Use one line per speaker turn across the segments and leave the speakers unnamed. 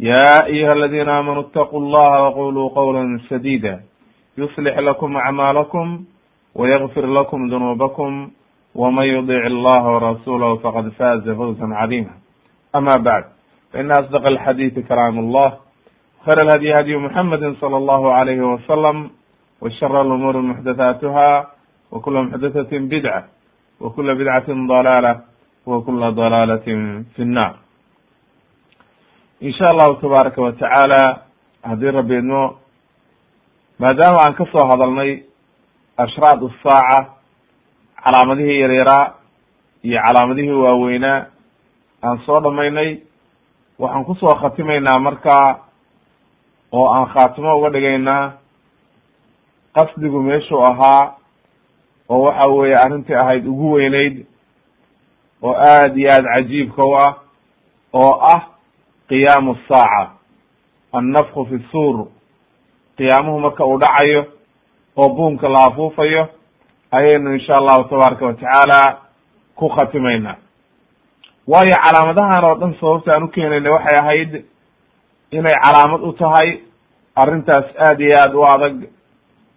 يا أيها الذين آمنوا اتقوا الله وقولوا قولا سديدا يصلح لكم أعمالكم ويغفر لكم ذنوبكم ومن يطع الله ورسوله فقد فاز فوزا عظيما أما بعد فإن أصدق الحديث كلام الله خير الهدي هدي محمد صلى الله عليه وسلم وشر الأمور محدثاتها وكل محدثة بدعة وكل بدعة ضلالة وكل ضلالة في النار in sha allahu tabaaraka wa tacaala haddii rabbi idmo maadaama aan ka soo hadalnay ashraad asaaca calaamadihii yaryaraa iyo calaamadihii waaweynaa aan soo dhamaynay waxaan ku soo khatimaynaa markaa oo aan khaatimo uga dhigaynaa qasdigu meeshuu ahaa oo waxa weeye arrintii ahayd ugu weyneyd oo aad iyo aad cajiibka u ah oo ah qiyaamu asaaca annafku fi suur. Qiyaamuhu marka uu dhacayo oo buunka la afuufayo ayaynu insha allahu tabaaraka watacaala ku khatimaynaa. Waayo calaamadahan oo dhan sababta aan u keenayna waxay ahayd inay calaamad u tahay arrintaas aad iyo aad u adag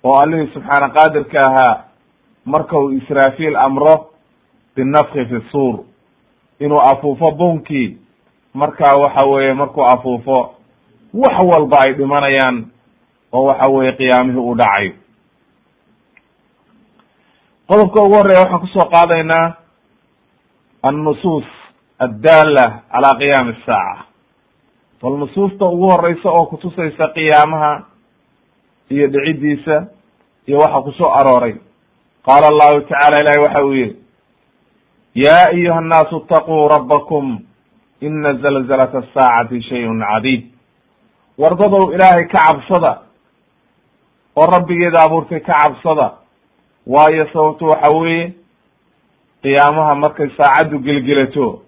oo allihii subxaana qaadirka ahaa marka uu israafiil amro binafki fi suur. Inuu afuufo buunkii marka waxa weeye markuu afuufo wax walba ay dhimanayaan oo waxa weeye qiyaamihii uu dhacayo. Qodobka ugu horreya waxaan ku soo qaadaynaa annusuus addaala calaa qiyaami asaaca bal nusuusta ugu horeysa oo kutusaysa qiyaamaha iyo dhicidiisa iyo waxa ku soo arooray. Qaala allahu tacala ilahi waxa uu yihi ya ayuha annaasu itaquu rabbakum ina zalzalata asaacati shayun cadiid. Wardadow ilaahay ka cabsada oo rabbigeeda abuurtay ka cabsada. Waayo sababtu waxa weeye qiyaamaha markay saacaddu gelgelato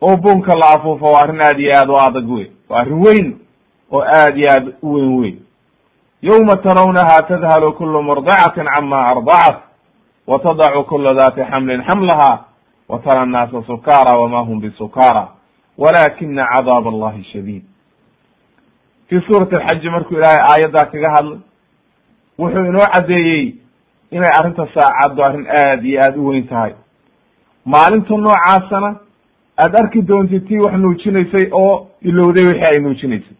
oo bunka la afuufo waa arrin aad iyo aad u adag wey waa arrin weyn oo aad iyo aad u weyn weyn. Yowma tarawnaha tadhalu kulu murdicatin cama ardacat wa tadacu kula dati xamlin xamlaha wa tara annaasa sukaara hum bisukaara walakina cadaab allahi shadiid fii suurati alxaji markuu ilaahay aayaddaa kaga hadlay wuxuu inoo caddeeyey inay arrinta saacaddu arrin aad iyo aad u weyn tahay. Maalinta noocaasana aad arki doontid tii wax nuujinaysay oo ilowday wixii ay nuujinaysay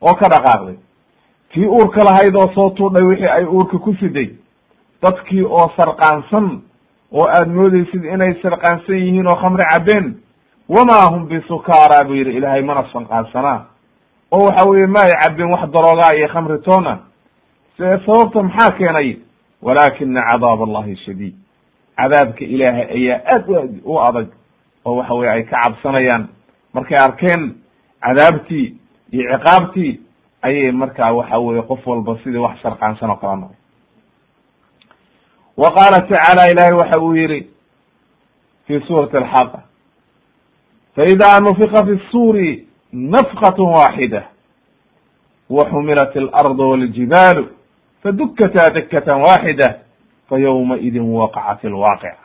oo ka dhaqaaqday. Tii uurka lahayd oo soo tuudhay wixii ay uurka ku siday dadkii oo sarqaansan oo aad moodeysid inay sarqaansan yihiin oo khamri cabeen wama hum bisukaara buu yidhi ilaahay mana sanqaansanaa oo waxa weeye ma ay cabeen wax daroogaa iyo khamri toona see sababta maxaa keenay walakina cadaab allahi shadiid cadaabka ilaahay ayaa aad u adag oo waxa weye ay ka cabsanayaan markay arkeen cadaabtii iyo ciqaabtii ayay markaa waxa weye qof walba sidii wax sarqaansan oo kala noqay wa qaala tacaala ilahay waxa uu yihi fi suurati alxaqa faida nufika fi الsuri nafkat waaxida waxumilat اlarض wاljibaalu fadukata dakata waaxida faywmaidin waqacat اlwaaqica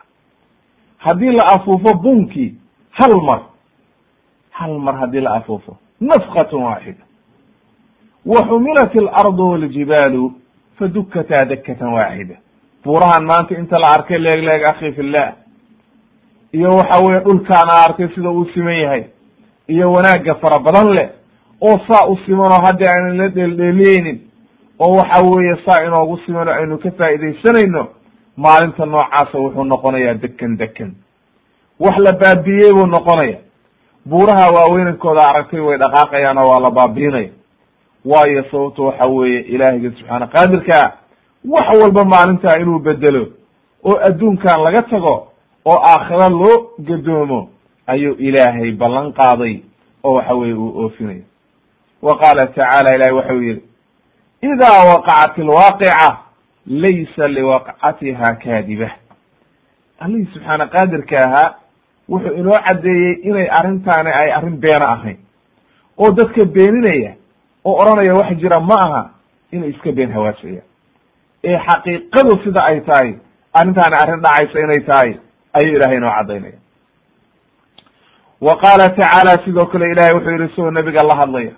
haddii la afuufo bunkii hal mar hal mar haddii la afuufo nafkat waaxida waxumilat اlarض wاljibaalu fadukata dakata waaxida buurahan maanta inta la arkay leeg leeg akhi fillah iyo waxa weye dhulkaan a arkay sida uu siman yahay iyo wanaagga fara badan leh oo saa u simanoo haddi aanan la dheeldheeliyeynin oo waxa weeye saa inoogu siman oo aynu ka faa'iidaysanayno maalinta noocaasa wuxuu noqonayaa dekan dekan. Wax la baabiiyey buu noqonaya buuraha waaweynankooda aragtay way dhaqaaqayaan oo waa la baabiinaya. Waayo sababto waxa weeye ilaahiyga subxaana qaadirkaa wax walba maalintaa inuu bedelo oo adduunkan laga tago oo aakhira loo gadoomo ayuu ilaahay ballan qaaday oo waxa weye uu oofinayo. Wa qaala tacaala ilahi waxau yihi idaa waqacat alwaaqica laysa liwaqcatiha kaadiba. Allihii subxaana qaadirka ahaa wuxuu inoo caddeeyey inay arrintaani ay arrin beena ahayn. Oo dadka beeninaya oo odhanaya wax jira ma aha inay iska been hawaasayaan ee xaqiiqadu sida ay tahay arrintaani arrin dhacaysa inay tahay ayuu ilahay inoo caddaynaya. Wa qaala tacaala sidoo kale ilahay wuxuu yihi isagoo nabiga la hadlaya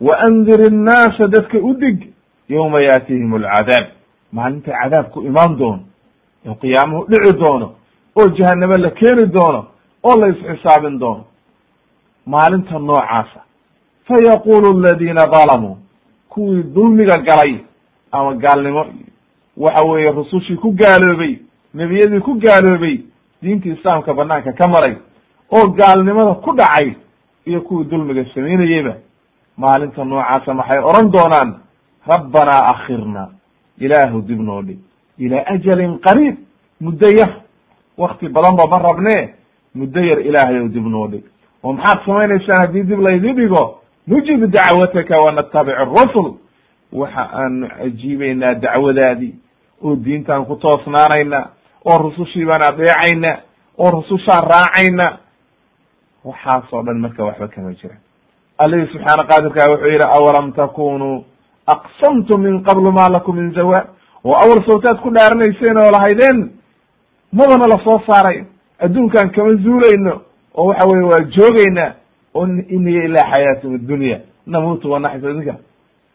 waandir innaasa dadka u dig yowma yaatihim alcadaab. Maalinta cadaabku imaan doono oo qiyaamuhu dhici doono oo jahanamo la keeni doono oo la isxisaabin doono. Maalinta noocaasa fa yaqulu aladiina dalamuu kuwii dulmiga galay ama gaalnimo waxa weeye rusushii ku gaaloobay nebiyadii ku gaaloobay diintii islaamka banaanka ka maray oo gaalnimada ku dhacay iyo kuwii dulmiga samaynayeyba maalinta noocaasa maxay odhan doonaan rabbanaa akhirna ilaahu dib noo dhig ilaa ajalin qariib muddo yar wakti badan ba ma rabnee muddo yar ilaahay ow dib noo dhig. Oo maxaad samaynaysaan haddii dib laydi dhigo? Nujibu dacwataka wanatabic arusul waxa aanu ajiibaynaa dacwadaadii oo diintaan ku toosnaanayna oo rusushii baan adeecayna oo rusushaan raacayna waxaasoo dhan marka waxba kama jira. Allihii subxaana qaadirkaa wuxuu yidhi awalam takunuu aqsamtum min qablu ma lakum min zawaal oo awal sawtaad ku dhaaranayseen oo lahaydeen madana la soo saaray. Adduunkan kama zuulayno oo waxa weye waa joogaynaa oo in hiya ilaa xayaatun addunya namuutu wanaxis idinka.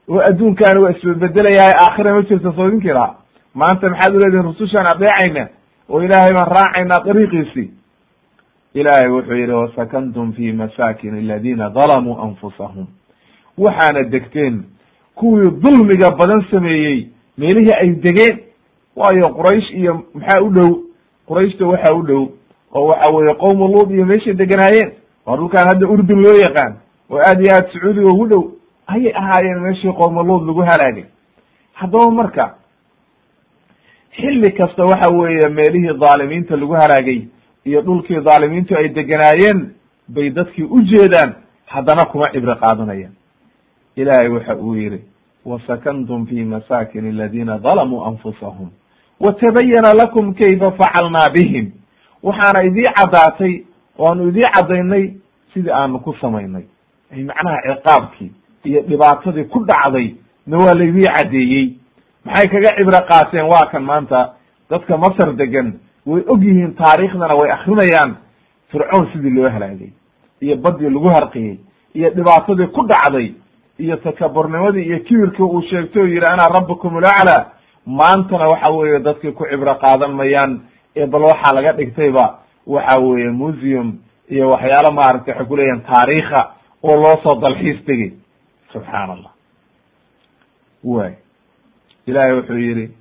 Oo adduunkaani waa isbedbedelayahay aakhira ma jirta soo idinkii lahaa maanta maxaad uleedihin rusushaan adeecayna oo ilaahay baan raacaynaa dariiqiisii. Ilaahay wuxuu yihi wasakantum fi masaakin aladina dalamuu anfusahum. Waxaana degteen kuwii dulmiga badan sameeyey meelihii ay degeen. Waayo quraysh iyo maxaa u dhow? Qurayshta waxa u dhow oo waxa weeye qowmu luud iyo meeshay deganaayeen. Waa dhulkaan hadda urdun loo yaqaan oo aad iyo aad sacuudiga ugu dhow. Ayay ahaayeen meeshii qowmu luud lagu halaagay. Haddaba marka xilli kasta waxa weeye meelihii dhaalimiinta lagu halaagay iyo dhulkii dhaalimiintu ay deganaayeen bay dadkii u jeedaan haddana kuma cibro qaadanayaan. Ilaahay waxa uu yihi wasakantum fi masaakin aladina dalamuu anfusahum watabayana lakum kayfa facalnaa bihim. Waxaana idii caddaatay oo aanu idii caddaynay sidii aanu ku samaynay. Ay macnaha ciqaabkii iyo dhibaatadii ku dhacday na waa laydii caddeeyey maxay kaga cibro qaateen? Waa kan maanta dadka masar degan way og yihiin taariikhdana way akrinayaan fircoon sidii loo halaagay iyo badii lagu harqiyey iyo dhibaatadii ku dhacday iyo takaburnimadii iyo kibirkii uu sheegtay oo yihi ana rabbukum ulaclaa maantana waxa weeye dadkii ku cibro qaadan mayaan ee bal waxaa laga dhigtayba waxa weeye museum iyo waxyaalo maaragtay waxay kuleeyahin taariikha oo loo soo dalxiis tegey. Subxaan allah way ilahay wuxuu yihi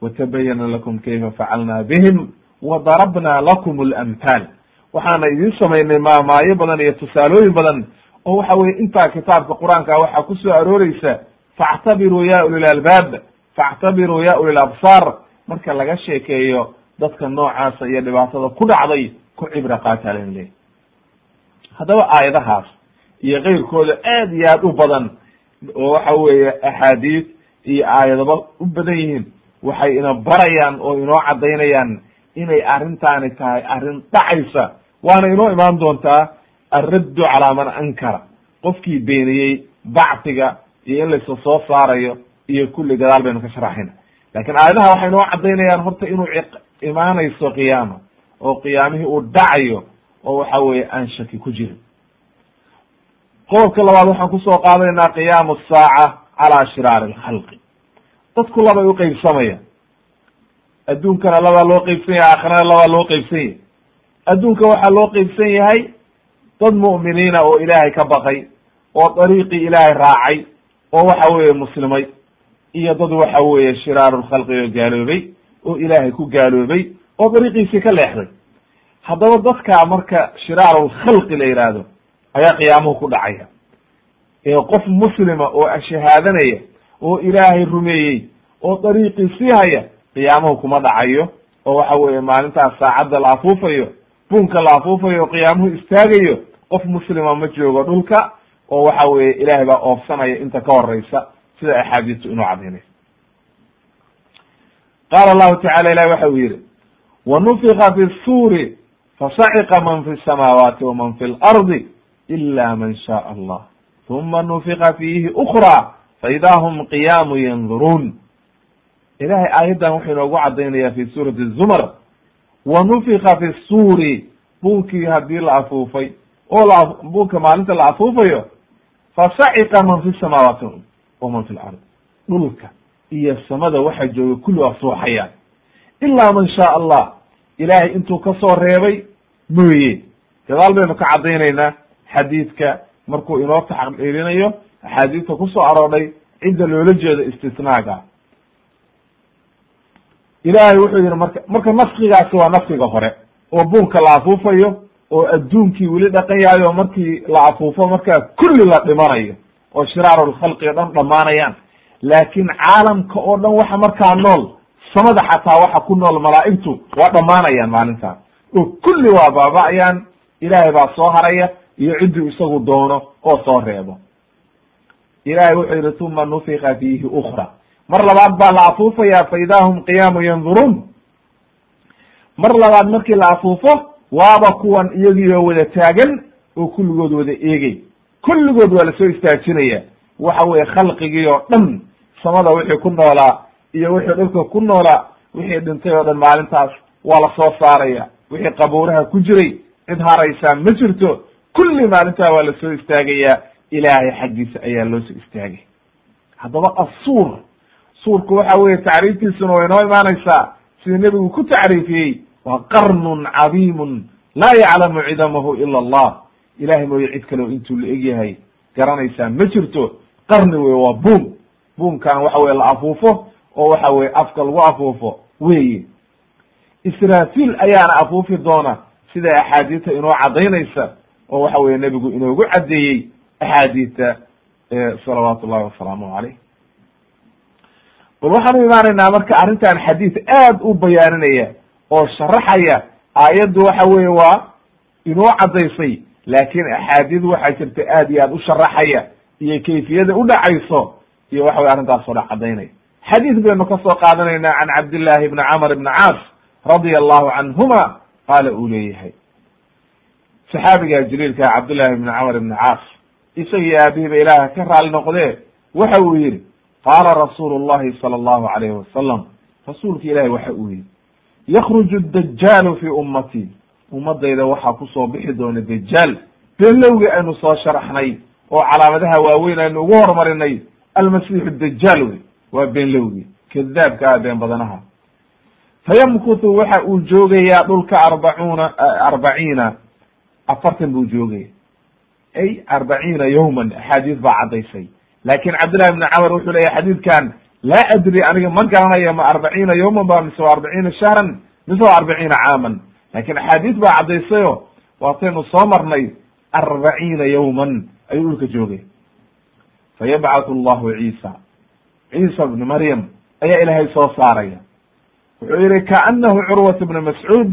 watabayana lakum kayfa facalna bihim wadarabna lakum alamhaal waxaana idiin samaynay maamaayo badan iyo tusaalooyin badan oo waxa weye intaa kitaabka qur'aanka waxaa ku soo arooreysa faactabiruu ya ulil albaab faactabiruu ya ulil absaar. Marka laga sheekeeyo dadka noocaasa iyo dhibaatada ku dhacday ku cibra qaata leey haddaba aayadahaas iyo keyrkooda aad iyo aad u badan oo waxa weeye axaadiis iyo aayadaba u badan yihiin. Waxay ina barayaan oo inoo caddaynayaan inay arrintaani tahay arrin dhacaysa. Waana inoo imaan doontaa alraddu calaa man ankara. Qofkii beeniyey bactiga iyo in laysa soo saarayo iyo kulli gadaal baynu ka sharaxayna laakiin aayadaha waxay inoo caddaynayaan horta inuu imaanayso qiyaama oo qiyaamihii uu dhacayo oo waxa weeye aan shaki ku jirin. Qodobka labaad waxaan ku soo qaadanaynaa qiyaamu saaca calaa shiraari alkhalqi dadku labay uqeybsamaya adduunkana labaa loo qeybsan yahay aakhirana labaa loo qeybsan yahay. Adduunka waxaa loo qeybsan yahay dad mu'miniina oo ilaahay ka baqay oo dariiqii ilaahay raacay oo waxa weeye muslimay iyo dad waxa weeye shiraarulkhalqi oo gaaloobay oo ilaahay ku gaaloobay oo dariiqiisii ka leexday. Haddaba dadkaa marka shiraarulkhalqi la yidhaahdo ayaa qiyaamuhu ku dhacaya qof muslima oo shahaadanaya oo ilaahay rumeeyey oo dariiqii sii haya qiyaamuhu kuma dhacayo. Oo waxa weeye maalintaas saacadda la afuufayo buunka la afuufayo qiyaamuhu istaagayo qof muslima ma joogo dhulka. Oo waxa weeye ilaahay baa oofsanaya inta ka horeysa sida axaadiistu inuu cadaynayso qaala allahu tacala ilahi waxa uu yihi wanufika fi suuri fasaciqa man fi samaawaati waman fi lardi ila man shaء allah uma nufika fiihi ukra faida hum qiyaamu yanduruun ilahay aayaddan wuxuu inoogu cadaynaya fi suurati zumar wanufika fi suuri buunkii haddii la afuufay oo la buunka maalinta la afuufayo fasaciqa man fi samaawaati waman fi lard dhulka iyo samada waxa jooga kulli waa suuxayaan ilaa man shaa allah ilaahay intuu ka soo reebay mooye gadaal baynu ka caddaynaynaa xadiidka markuu inoo taxqiirinayo axaadiista ku soo aroodhay cidda loola jeedo istisnaaga. Ilaahay wuxuu yihi marka marka nafkigaasi waa nafkiga hore oo buunka la afuufayo oo adduunkii weli dhaqan yahay oo markii la afuufo markaa kulli la dhimanayo oo shiraarulkhalqi o dhan dhammaanayaan. Laakiin caalamka oo dhan waxa markaa nool samada xataa waxa ku nool malaa'igtu waa dhammaanayaan maalintaas oo kulli waa baaba'ayaan ilaahay baa soo haraya iyo cidduu isagu doono oo soo reebo. Ilahay wuxuu yihi tuma nufika fiihi ukra mar labaad baa la afuufaya fa idaa hum qiyaamu yanduruun mar labaad markii la afuufo waaba kuwan iyagiioo wada taagan oo kulligood wada eegay. Kulligood waa la soo istaajinaya. Waxa weye khalqigii oo dhan samada wixii ku noolaa iyo wixii dhulka ku noolaa wixii dhintay oo dhan maalintaas waa la soo saaraya. Wixii qabuuraha ku jiray cid haraysaa ma jirto kulli maalintaa waa la soo istaagayaa ilaahay xaggiisa ayaa loo soo istaagay. Haddaba asuur suurku waxa weye tacriiftiisuna way noo imaanaysaa. Sida nebigu ku tacriifiyey waa qarnun cadiimun laa yaclamu cidamahu ila allah. Ilahay mooye cid kale oo intuu la egyahay garanaysaa ma jirto. Qarni wey waa buun buunkan waxa weye la afuufo oo waxa weye afka lagu afuufo weye israfil ayaana afuufi doona. Sida axaadiista inoo cadaynaysa oo waxa weye nebigu inoogu caddeeyey axaadiista salawaatu ullahi wasalaamu caleyh bal waxaan u imaanaynaa marka arrintan xadiid aad u bayaaninaya oo sharaxaya aayaddu waxa weye waa inoo caddaysay laakin axaadiid waxaa jirta aad iyo aad u sharaxaya iyo kayfiyada u dhacayso iyo waxa weye arrintaas oo dhan cadaynaya xadiid baynu ka soo qaadanaynaa can cabdillahi bni camr ibni caas radia allahu canhuma qaala uu leeyahay saxaabiga jaliilka cabdullahi ibni camr ibni caas isagii aabihiiba ilaaha ka raali noqdee waxa uu yihi qaala rasuulu llahi sala allahu alayhi wasalam rasuulka ilahi waxa uu yihi yakruju dajaalu fi ummatii ummadayda waxaa ku soo bixi doona dajaal beenlowgii aynu soo sharaxnay oo calaamadaha waaweyn aynu ugu horumarinay almasiixu dajaal wey waa beenlowgii kadaabka ah been badanaha. Fayamkutu waxa uu joogayaa dhulka arbacuuna arbaciina afartan buu joogaya ay arbaciina yawman axaadiis baa caddaysay. Laakin cabdillahi bni camar wuxuu leeyahy xadiidkan laa adri aniga ma garanayo ma arbaciina yawman ba mise waa arbaciina shahran mise waa arbaciina caaman. Lakin axaadiis baa caddaysayo waataynu soo marnay arbaciina yawman ayuu dhulka joogay. Fayabcathu allahu ciisa. Ciisa bni maryam ayaa ilaahay soo saaraya. Wuxuu yihi kaanahu curwat bni mascuud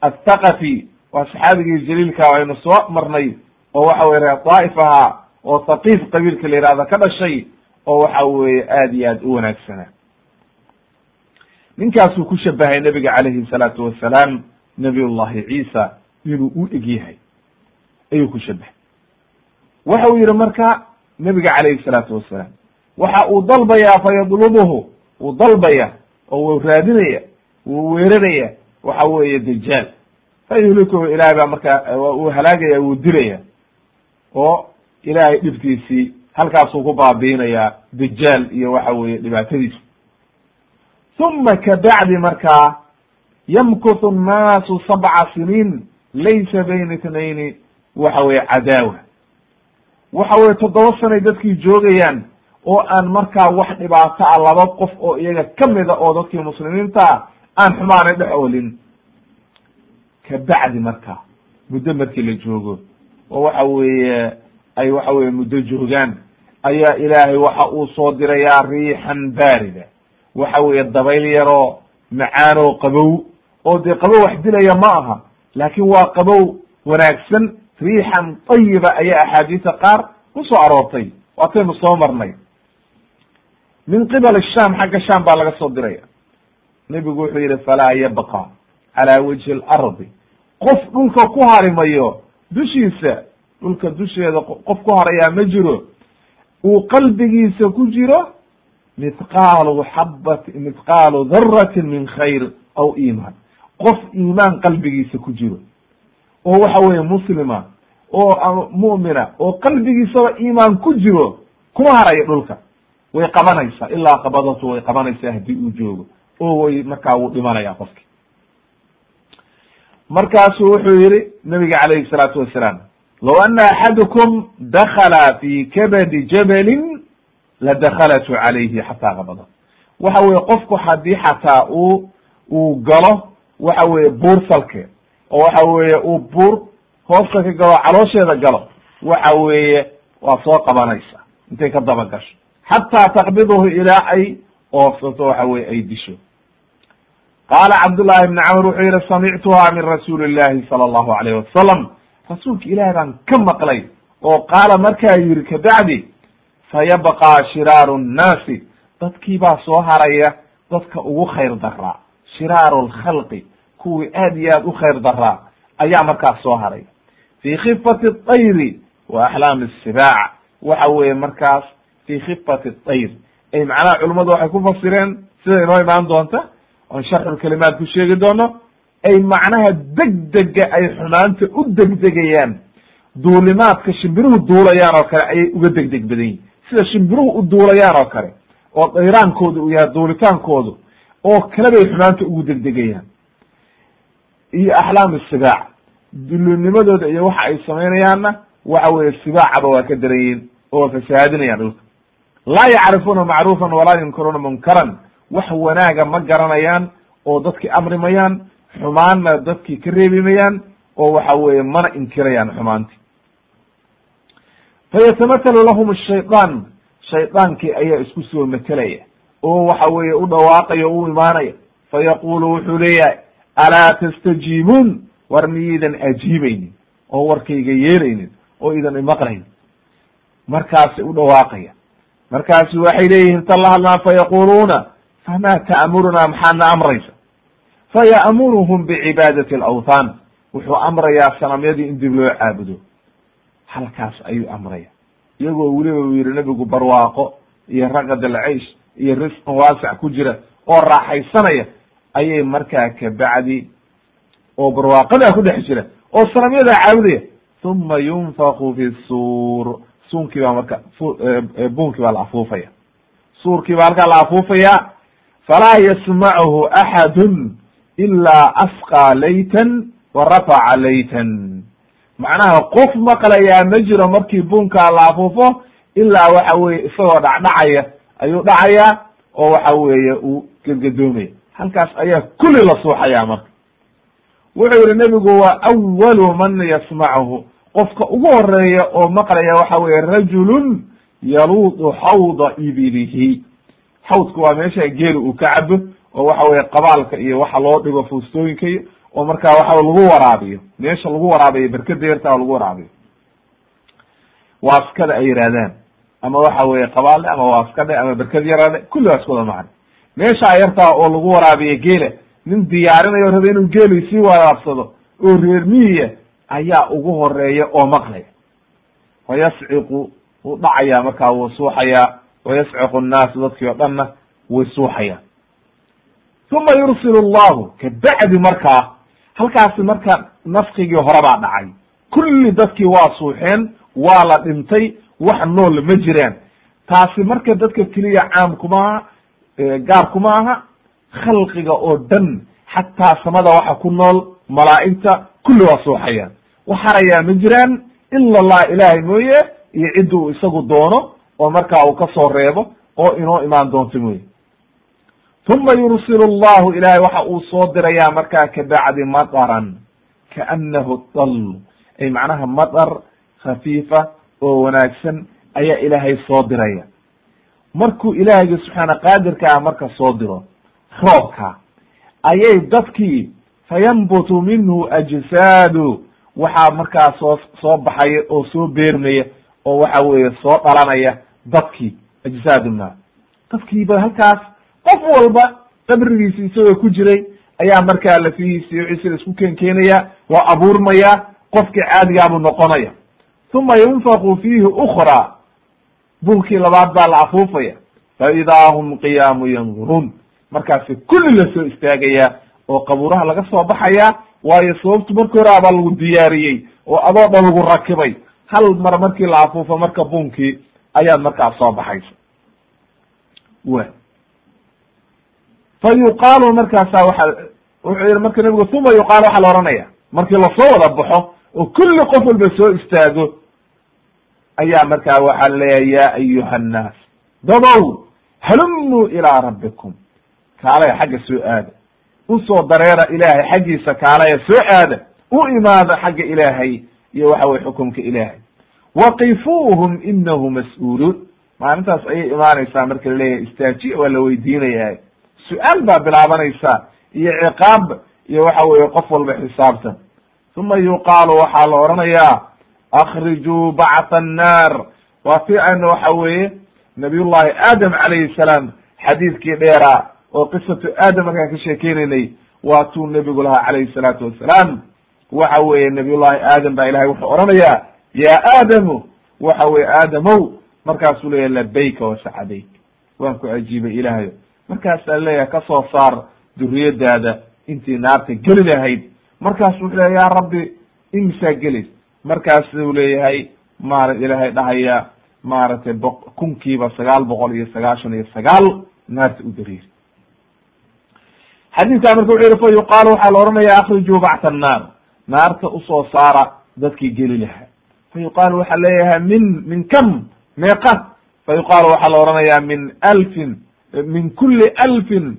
athaqafi waa saxaabigii jaliilka aynu soo marnay oo waxa weye reer daa'if ahaa oo thaqiif qabiilka la yihahda ka dhashay oo waxa weye aad iyo aad u wanaagsanaa ninkaasuu ku shabahay nebiga calayhi salaatu wasalaam nabiy llahi ciisa inuu u eg yahay. Ayuu ku shabahay waxa uu yihi marka nebiga calayhi salaatu wasalaam waxa uu dalbayaa fayadlubuhu. Wuu dalbaya oo wuu raadinaya wuu weeraraya waxa weeye dajaal fa yuhlikuhu ilahay baa markaa uu halaagaya wuu dilaya. Oo ilaahay dhibtiisii halkaasuu ku baabiinayaa dajaal iyo waxa weeye dhibaatadiisa uma kabacdi markaa yamkuthu nnaasu sabca siniin laysa bayna itnayni waxa weye cadaawa. Waxa weye toddoba sanay dadkii joogayaan oo aan markaa wax dhibaato ah laba qof oo iyaga kamida oo dadkii muslimiinta ah aan xumaanay dhex oolin kabacdi marka muddo markii la joogo oo waxa weeye ay waxa weye muddo joogaan ayaa ilaahay waxa uu soo dirayaa riixan baarida. Waxa weeye dabayl yaroo macaanoo qabow oo dee qabow wax dilaya ma aha laakin waa qabow wanaagsan riixan tayiba ayaa axaadiisa qaar ku soo aroortay. Waataynu soo marnay. Min qibal sham xagga sham baa laga soo diraya. Nebigu wuxuu yihi falaa yabqa calaa wajhi alardi. Qof dhulka ku harimayo dushiisa dhulka dusheeda qof ku harayaa ma jiro. Uu qalbigiisa ku jiro mithqaalu xabat mithqaalu daratin min khayr aw iman qof iimaan qalbigiisa ku jiro. Oo waxa weeye muslima oo mu'mina oo qalbigiisaba iimaan ku jiro kuma harayo dhulka. Way qabanaysaa ilaa qabadatu way qabanaysaa haddii uu joogo. Oo way markaa wuu dhimanaya qofki markaasuu wuxuu yihi nabiga calayhi salaatu wasalaam low ana axadukum dakala fi kabadi jabalin ladakhalatu calayhi xataa qabada waxa weye qofku haddii xataa uu uu galo waxa weye buur salkeed oo waxa weeye uu buur hoosta ka galo caloosheeda galo waxa weeye waa soo qabanaysa intay ka daba gasho xataa taqbiduhu ilaa ay oofsato waxa weye ay disho qaala cabdullahi ibni camr wuxuu yihi samictuha min rasuuli llahi sala allahu alayh wasalam rasuulka ilahi baan ka maqlay oo qaala markaa yihi kabacdi fayabqaa shiraaru nnaasi dadkii baa soo haraya dadka ugu khayr daraa shiraaru lkhalqi kuwii aad iyo aad u khayr daraa ayaa markaas soo haray. Fi khifati طayri wa axlaami sibaac waxa weeye markaas fi khifati طayr ay macnaha culimmadu waxay ku fasireen sida inoo imaan doonta oon sharxulkalimaat ku sheegi doono ay macnaha degdega ay xumaanta u degdegayaan. Duulimaadka shimbiruhu duulayaan oo kale ayay uga degdeg badan yihiin sida shimbiruhu u duulayaan oo kale oo dayraankoodu uu yahay duulitaankoodu oo kale bay xumaanta ugu degdegayaan. Iyo axlaam sibaac. Dulinimadooda iyo waxa ay samaynayaanna waxa weeye sibaacaba waa ka daran yihiin oo fasahaadinayaan dhulka. Laa yacrifuuna macruufan walaa yunkiruuna munkaran wax wanaaga ma garanayaan oo dadki amrimayaan xumaanna dadkii ka reebimayaan oo waxa weeye mana inkirayaan xumaanti fayatamatalu lahum shayطaan shaydaankii ayaa isku soo metelaya oo waxa weeye u dhawaaqaya o u imaanaya. Fayaqulu wuxuu leeyahay alaa tastajiibuun? War miyaydan ajiibaynin oo warkayga yeelaynin oo idan imaqlaynin markaasi u dhawaaqaya. Markaasu waxay leeyihiin ta la hadlaan fayaquluuna fama ta'murunaa maxaadna amraysa faya'muruhum bicibaadati alawthan wuxuu amrayaa sanamyadii in dib loo caabudo halkaas ayuu amraya iyagoo weliba uu yihi nebigu barwaaqo iyo raqad alcaysh iyo risqan waasac ku jira oo raaxaysanaya ayay markaa kabacdi oo barwaaqadaa ku dhex jira oo sanamyadaa caabudaya uma yunfaku fi suur suunkii baa marka buunkii baa la afuufaya suurkii baa halkaa la afuufaya falaa yasmachu axadun ilaa asqaa laytan wa rafaca laytan macnaha qof maqlayaa ma jiro markii buunkaa la afuufo ilaa waxa weye isagoo dhacdhacaya ayuu dhacayaa oo waxa weeye uu gedgadoomaya halkaas ayaa kulli la suuxaya marka wuxuu yihi nebigu waa awalu man yasmachu qofka ugu horreeya oo maqlaya waxa weye rajulun yaluudu xawda ibilihi xawdku waa meesha geeli uu ka cabo oo waxa weye qabaalka iyo waxa loo dhigo fuustooyinka iyo oo markaa waxa lagu waraabiyo meesha lagu waraabiyo berkeda yartaa lagu waraabiyo. Waaskada ay yihaahdaan ama waxa weye qabaale ama waaskadhe ama berked yarade kulli waa isku wada macno meeshaa yartaa oo lagu waraabiyo geela nin diyaarinayo rabe inuu geeli sii waraabsado oo reer miyiya ayaa ugu horreeya oo maqlaya. Wayasciqu wuu dhacaya markaa wuu suuxayaa wayasciqu nnaasu dadkii oo dhanna way suuxayaan uma yursil llahu kabacdi markaa halkaasi marka nafkigii hore baa dhacay kulli dadkii waa suuxeen waa la dhintay wax nool ma jiraan taasi marka dadka keliya caam kuma aha gaar kuma aha khalqiga oo dhan xataa samada waxa ku nool malaa'igta kulli waa suuxayaan wax harayaa ma jiraan ila allah ilaahay mooye iyo ciddu isagu doono oo markaa uu ka soo reebo oo inoo imaan doonto wey uma yursilu llahu ilahay waxa uu soo dirayaa markaa kabacdi madaran kaanahu dal ay macnaha madar khafiifa oo wanaagsan ayaa ilaahay soo diraya. Markuu ilaahayga subxaana qaadirka ah marka soo diro roobka ayay dadkii fayanbutu minhu ajsaadu waxaa markaa soo soo baxaya oo soo beermaya oo waxa weeye soo dhalanaya dadkii ajsaaduna. Dadkiiba halkaas qof walba qabrigiisi isagoo ku jiray ayaa markaa lafihiisi wixii la isku keen keenaya waa abuurmaya qofkii caadigaabuu noqonaya. Uma yunfaku fiihi ukra bunkii labaad baa la afuufaya. Fa hum qiyaamu yanduruun markaasi kulli la soo istaagaya oo qabuuraha laga soo baxaya waayo sababtu marki hore abaa lagu diyaariyey oo adoo dhan lagu rakibay hal mar markii la afuufo marka bunkii ayaad markaa soo baxaysa wa. Fa yuqaalu markaasa waxa wuxuu yihi marka nabigu uma yuqaalu waxaa la ohanaya markii la soo wada baxo oo kulli qof walba soo istaago ayaa markaa waxaa leeyahay ya ayuha annaas dadow halumuu ilaa rabbikum. Kaalaya xagga soo aada. Usoo dareera ilaahay xaggiisa kaalaya soo aada. U imaada xagga ilaahay iyo waxa weye xukumka ilaahay. Waqifuuhum inahu mas'uuluun maalintaas ayay imaanaysaa marka la leeyahay istaajiya waa la weydiinaya su'aal baa bilaabanaysa iyo ciqaab iyo waxa weeye qof walba xisaabtan. Uma yuqaalu waxaa la odhanayaa akrijuu bactha annaar. Waa si aynu waxa weeye nabiyullahi aadam calayhi salaam xadiidkii dheeraa oo qisatu aadam markaan ka sheekeynaynay waa tuu nebigu lahaa calayhi salaatu wassalaam waxa weeye nabiyullahi aadam baa ilahay wuxuu odhanayaa ya aadamu waxa weye aadamow markaasuu leeyahy labayka wasacadayk waan ku ajiibay ilaahayo. Markaasaa leeyahay ka soo saar duriyadaada intii naarta geli lahayd markaasu wuxuu leeya ya rabbi imisaa gelays markaasuu leeyahay maara ilaahay dhahaya maaragtay bo kunkiiba sagaal boqol iyo sagaashan iyo sagaal naarta u dariir xadiidkaa marka wuxu yihi fa yuqaalu waxaa la ohanaya akrijuu bacta annaar naarta u soo saara dadkii geli lahaa. Fa yuqaalu waxaa leeyahay min min kam? Meeqa? Fa yuqaalu waxaa la ohanaya min alfin min kuli alfin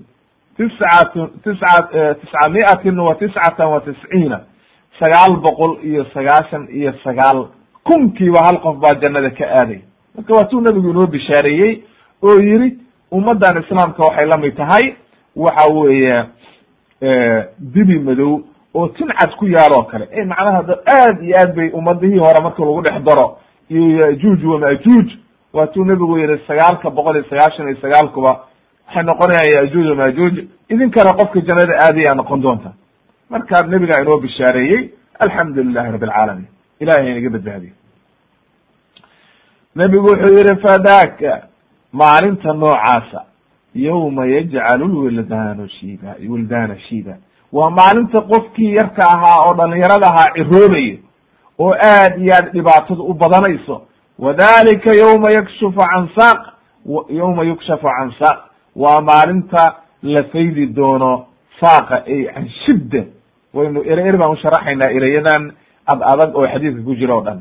tiscat tisca tisca miatin wa tiscatan wa tisciina. Sagaal boqol iyo sagaashan iyo sagaal. Kunkiiba hal qof baa jannada ka aaday. Marka waa tuu nabigu inoo bishaareeyey oo yiri ummaddan islaamka waxay la mid tahay waxa weeye dibi madow oo tincad ku yaal kale. E macnaha aad iyo aad bay ummadihii hore marka lagu dhex daro. Iyo yajuuj wamajuuj waa tuu nabigu yihi sagaalka boqol iyo sagaashan iyo sagaalkuba waxay noqonayaan yajuuj wamajuuj idinkana qofka jannada aadayaa noqon doonta. Marka nebigaa inoo bishaareeyey alxamdu lilahi rabi alcaalamiin ilahay inaga badbaadiyo. Nebigu wuxuu yihi fadaka maalinta noocaasa yawma yajcalu lwildaanu shiba wildaana shiba waa maalinta qofkii yarka ahaa oo dhalinyarada ahaa ciroobayo oo aad iyo aad dhibaatada u badanayso. Wadalika yawma yakshufu can saaq yawma yukshafu can saaq waa maalinta la faydi doono saaqa ay can shidda. Waynu ere er baan usharaxaynaa erayadan ad adag oo xadiidka ku jira o dhan.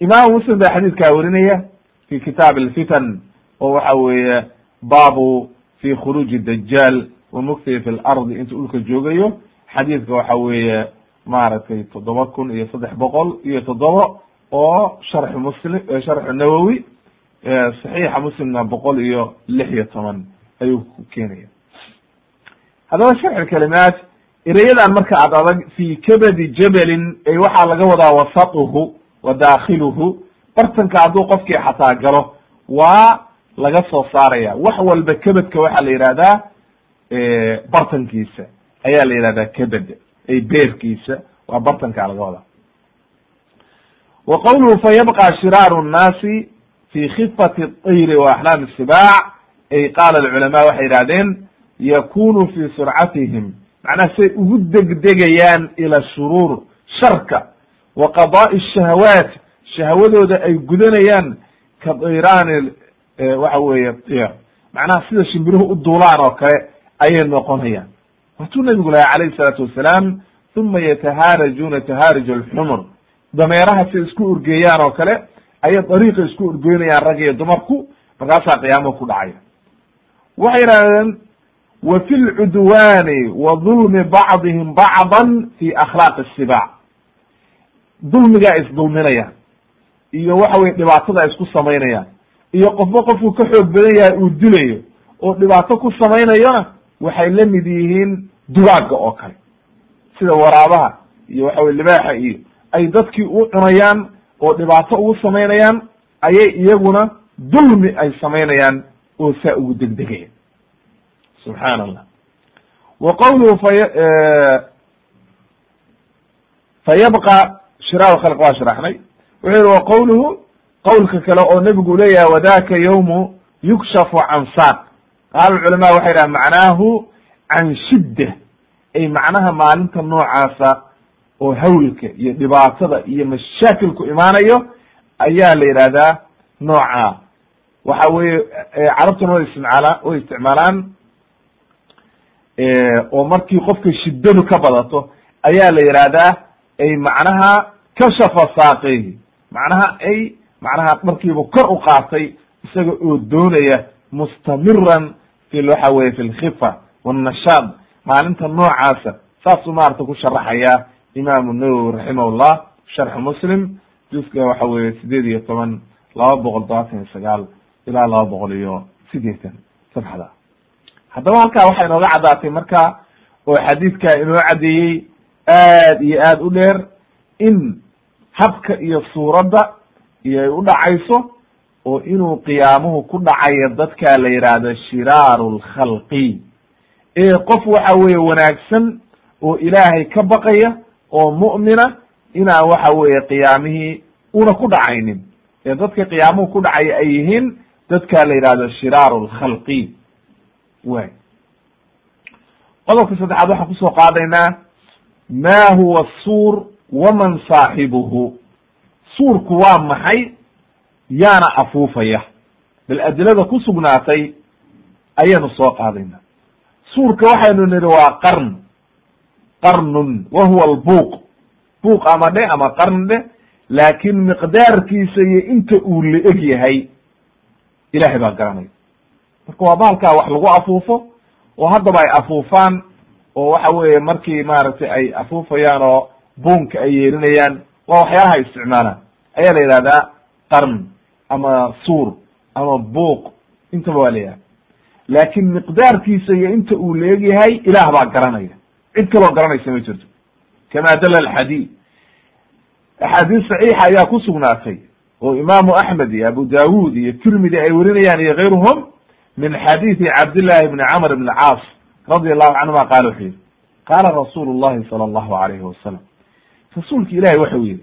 Imaamu muslim baa xadiidkaa werinaya fi kitaab alfitan oo waxa weeye baabu fi khuruuji dajaal wa fi lardi intuu dhulka joogayo. Xadiidka waxa weeye maaragtay toddoba kun iyo saddex boqol iyo toddoba oo sharxu muslim sharxu nawowi saxiixa muslimna boqol iyo lix iyo toban ayuu ku keenaya. Haddaba sharxu kalimaat erayadan marka ad adag fi kabadi jabalin ay waxaa laga wadaa wasatuhu wa dakhiluhu bartanka hadduu qofkii xataa galo waa laga soo saaraya wax walba kebedka waxaa la yihahdaa bartankiisa ayaa la yihahdaa kabad ay beerkiisa waa bartankaa laga wadaa wa qawluhu fa yabqa shiraaru nnaasi fi khifati اطayri wa axlaami sibaac ay qaala alculama waxay yihahdeen yakunu fi surcatihim macnaha say ugu degdegayaan ila shuruur sharka wa qadaai shahawaat shahawadooda ay gudanayaan ka dayraani waxa weeye macnaha sida shimbiruhu u duulaan oo kale ayay noqonayaan. Waatuu nabigu lahay calayhi الsalaatu wasalaam uma yatahaarajuuna tahaarij alxumur dameeraha say isku urgeeyaan oo kale ayay dariiqa isku orgoynayaan rag iyo dumarku markaasaa qiyaamaha ku dhacaya. Waxay yidhahdeen wa fi lcudwaani wa dulmi bacdihim bacdan fi akhlaaqi sibaac dulmigaa isdulminayaan iyo waxa weye dhibaatada isku samaynayaan iyo qofba qofku ka xoog badan yahay uu dilayo oo dhibaato ku samaynayona waxay la mid yihiin dugaagga oo kale. Sida waraabaha iyo waxa weye libaaxa iyo ay dadkii u cunayaan oo dhibaato ugu samaynayaan ayay iyaguna dulmi ay samaynayaan oo saa ugu degdegaya subxaan allah wa qawluhu fay fayabqa shiraar khalq waa sharaxnay. Wuxuu yihi wa qawluhu qowlka kale oo nebigu leeyahay wadaka yawmu yukshafu can saaq qaala culama waxay dhaha macnaahu can shidda. Ay macnaha maalinta noocaasa oo hawlka iyo dhibaatada iyo mashaakilku imaanayo ayaa la yidhahdaa nooca. Waxa weye carabtuna way isticmaalaan way isticmaalaan oo markii qofka shiddadu ka badato ayaa la yihahdaa ay macnaha kashafa saaqeyhi macnaha ay macnaha markiiba kor u qaatay isaga oo doonaya mustamiran fi waxa weye fi lkhifa wannashaad maalinta noocaasa saasuu maarata ku sharaxaya imaamu nawowi raximahullah sharxu muslim juska waxa weye sideed iyo toban laba boqol todobaatan iyo sagaal ilaa laba boqol iyo sideetan sabxda haddaba halkaa waxay inooga caddaatay marka oo xadiidka inoo caddeeyey aad iyo aad u dheer in habka iyo suuradda iyo ay u dhacayso oo inuu qiyaamuhu ku dhacayo dadka la yidhaahdo shiraaru lkhalqi ee qof waxa weeye wanaagsan oo ilaahay ka baqaya oo mu'mina inaan waxa weeye qiyaamihii una ku dhacaynin. Ee dadka qiyaamuhu ku dhacaya ay yihiin dadka la yidhahdo shiraaru lkhalqi way qodobka saddexaad waxaan ku soo qaadaynaa ma huwa suur waman saaxibuhu? Suurku waa maxay yaana afuufaya. Bal adilada ku sugnaatay ayaynu soo qaadayna. Suurka waxaynu nidhi waa qarn. Qarnun wa huwa albuuq. Buuq ama dhe ama qarn dhe laakin miqdaarkiisa iyo inta uu la eg yahay ilahay baa garanaya marka waa bahalkaa wax lagu afuufo oo haddaba ay afuufaan oo waxa weeye markii maaragtay ay afuufayaan oo buunka ay yeelinayaan waa waxyaalaha isticmaalaan. Ayaa la yihahdaa qarn ama suur ama buuq intaba waa yihahda laakin miqdaarkiisa iyo inta uu leegyahay ilaah baa garanaya. Cid kaloo garanaysa ma jirto. Kama dala alxadiid axaadiis saxiixa ayaa ku sugnaatay oo imaamu axmed iyo abu dawud iyo tirmidi ay werinayaan iyo kayruhum min xadiidi cabdillahi bni camr bn caas radi allahu canhuma qaala wuxuu yihi qaala rasuulu llahi sala allahu alayhi wasalam rasuulka ilahi waxau yihi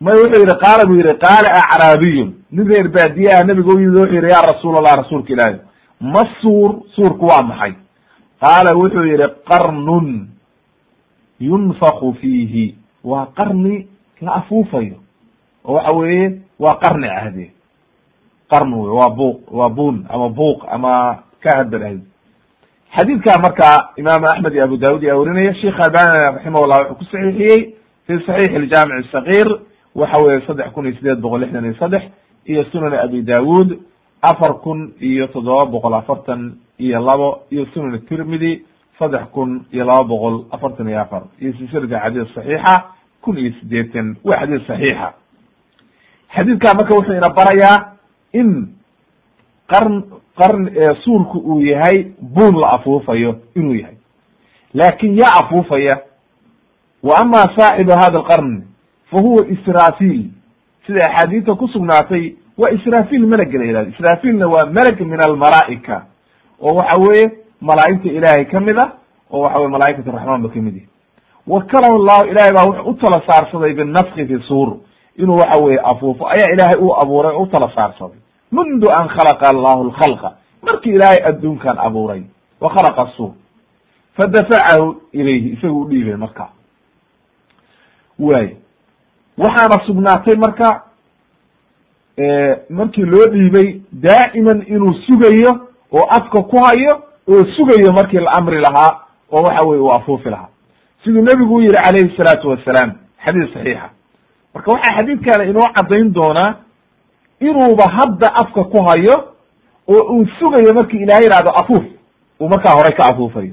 may wuxuu yihi qaala buu yihi qaala acraabiyun nin reer baadiyaha nabiga u yimid wuxuu yihi ya rasuul allah rasuulka ilaahi ma suur suurku waa maxay? Qaala wuxuu yihi qarnun yunfaku fiihi. Waa qarni la afuufayo oo waxa weeye waa qarni cahde qarn wey waa buuq waa bun ama buuq ama ka hadbal xadiidka marka imaam axmed iyo abu daud yaa werinaya sheikh albani raximahullah wuxuu ku saxiixiyey fi saxiix aljaamic asakir waxa weye saddex kun iyo sideed boqol lixdan iyo saddex iyo sunan abi dawud afar kun iyo toddoba boqol afartan iyo labo iyo sunan tirmidi saddex kun iyo laba boqol afartan iyo afar iyo silsilada xadiis saxiixa kun iyo sideetan waa xadiis saxiixa. Xadiidka marka wuxuu ina barayaa in qarn qarn suurku uu yahay buun la afuufayo inuu yahay. Laakin yaa afuufaya. Wa ama saaxibu hada alqarn fa huwa israfil sida axaadiista ku sugnaatay waa israfil melga la yihahdo israfilna waa meleg min almalaa'ika oo waxa weeye malaa'igta ilaahay ka mid a oo waxa weye malaa'ikat raxmaan ba ka mid yahi wakalahu llahu ilahay baa wuxuu u tala saarsaday binafki fi suur inuu waxa weye afuufo ayaa ilaahay u abuuray o u tala saarsaday mundu an khalaqa allahu lkhalqa markii ilaahay adduunkan abuuray wa khalaqa suur fadafacahu ilayhi isagu u dhiibay marka waay waxaana sugnaatay marka markii loo dhiibay daa'iman inuu sugayo oo afka ku hayo oo sugayo markii la amri lahaa oo waxa weye uu afuufi lahaa. Siduu nebigu u yihi calayhi salaatu wasalaam xadiis saxiixa. Marka waxaa xadiidkaana inoo caddayn doonaa inuuba hadda afka ku hayo oo uu sugayo markii ilahay yihahdo afuuf uu markaa horey ka afuufayo.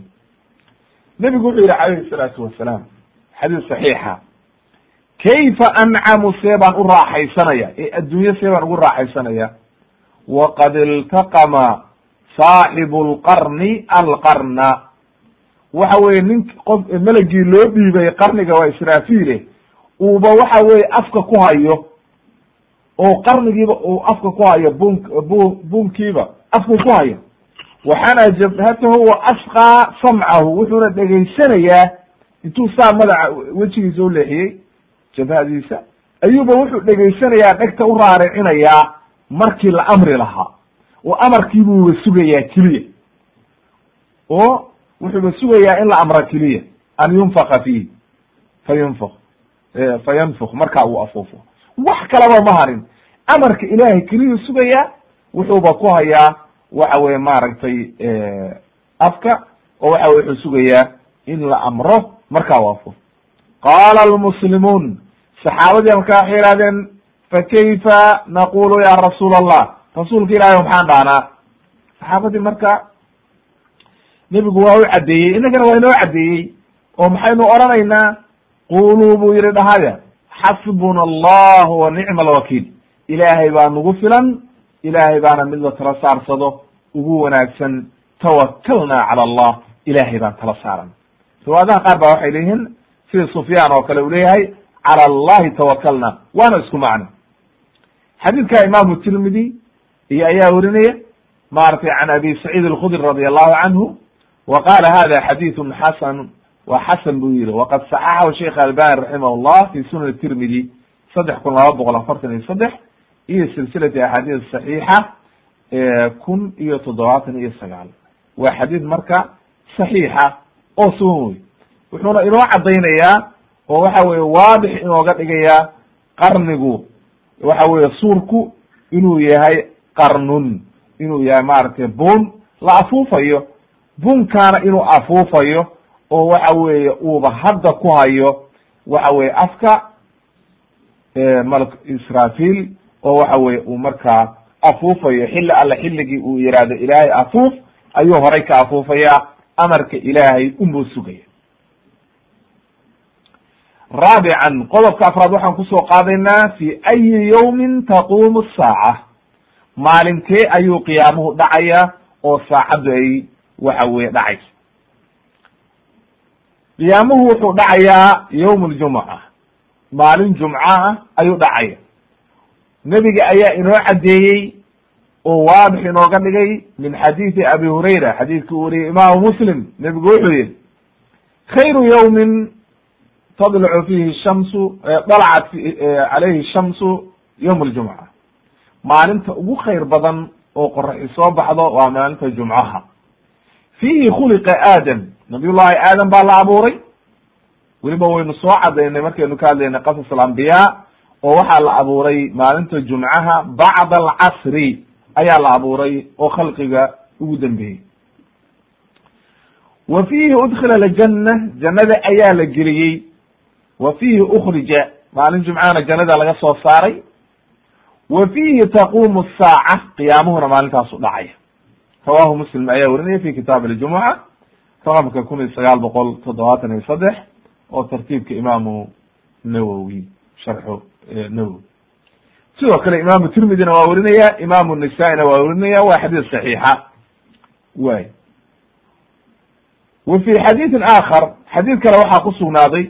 Nebigu wuxuu yihi calayhi salaatu wasalaam xadiis saxiixa kayfa ancamu see baan u raaxaysanaya ee adduunye see baan ugu raaxaysanaya waqad iltaqama saaxibu lqarni alqarna waxa weye nink qof melagii loo dhiibay qarniga waa israafile uuba waxa weye afka ku hayo oo qarnigiiba uu afka ku hayo bun bu bunkiiba afku ku hayo waxaana jabhatahu wa asqaa samcahu wuxuuna dhegaysanayaa intuu saa madaca wejigiisa u jabhadiisa ayuuba wuxuu dhegaysanayaa dhegta u raaricinayaa markii la amri lahaa oo amarkiibuuba sugayaa keliya. Oo wuxuuba sugayaa in la amra keliya an yunfaka fiih fa yunfak fa yanfuk markaa uu afuufo. Wax kalaba ma harin amarka ilaahay keliyuu sugayaa wuxuuba ku hayaa waxa weye maaragtay afka oo waxa weye wuxuu sugayaa in la amro markaa u afuufo qaala almuslimuun saxaabadii markaa waxay yihahdeen fakayfa naqulu ya rasuul allah rasuulka ilaahay maxaan dhahnaa. Saxaabadii marka nebigu waa u caddeeyey innagana waa inoo caddeeyey oo maxaynu odhanaynaa quluu buu yihi dhahaya xasbuna allah wa nicma alwakiil ilaahay baa nagu filan ilaahay baana mid la tala saarsado ugu wanaagsan tawakalna cala allah ilaahay baan tala saaran. Riwaayadaha qaar baa waxay leeyihiin sida sufyaan oo kale uu leeyahay cala allahi tawakalna waana isku macno xadiidka imaamu tirmidi iyo ayaa werinaya maaragtay can abi saciid alkhudri radi allahu canhu wa qala hada xadiidun xasan wa xasan buu yihi waqad saxaxahu sheikh albani raximah llah fi sunan tirmidi saddex kun laba boqol afartan iyo saddex iyo silsilati axaadiis saxiixa kun iyo toddobaatan iyo sagaal waa xadiid marka saxiixa oo sugan wey wuxuuna inoo caddaynayaa oo waxa weye waadix inooga dhigayaa qarnigu. Waxa weye suurku inuu yahay qarnun inuu yahay maaragtay bun la afuufayo bunkaana inuu afuufayo oo waxa weeye uuba hadda ku hayo waxa weye afka malk israfil oo waxa weye uu markaa afuufayo. Xilli alle xilligii uu yihahdo ilaahay afuuf ayuu horay ka afuufayaa. Amarka ilaahay unbuu sugaya raabican qodobka afraad waxaan ku soo qaadaynaa fi ayi yawmin taquumu saaca. Maalinkee ayuu qiyaamuhu dhacaya oo saacaddu ay waxa weye dhacaysa qiyaamuhu wuxuu dhacayaa yawm ljumuca maalin jumca ah ayuu dhacaya. Nebiga ayaa inoo caddeeyey oo waadix inooga dhigay min xadiidi abi hurayra xadiidki uu wariyey imaamu muslim. Nebigu wuxuu yihi khayru yawmin tadlucu fihi shamsu dalacat calayhi shamsu yawm aljumca maalinta ugu khayr badan oo qoraxi soo baxdo waa maalinta jumcaha. Fiihi khuliqa aadam. Nabiyullahi aadam baa la abuuray. Weliba waynu soo cadaynay markaynu ka hadlaynay qasas alambiyaa oo waxaa la abuuray maalinta jumcaha bacda alcasri ayaa la abuuray oo khalqiga ugu dambeeyey. Wa fiihi udkhila aljanna jannada ayaa la geliyey wa fiihi ukhrija maalin jumcahana jannada laga soo saaray. Wa fiihi taquumu saaca qiyaamuhuna maalintaasu dhacaya rawahu muslim ayaa werinaya fi kitaab aljumuca raqamka kun iyo sagaal boqol toddobaatan iyo saddex oo tartiibka imaamu nawowi sharxu nawowi. Sidoo kale imaamu tirmidina waa werinaya imaamu nisaa-ina waa werinaya waa xadiis saxiixa. Way wa fi xadiidin aakhar xadiid kale waxaa ku sugnaaday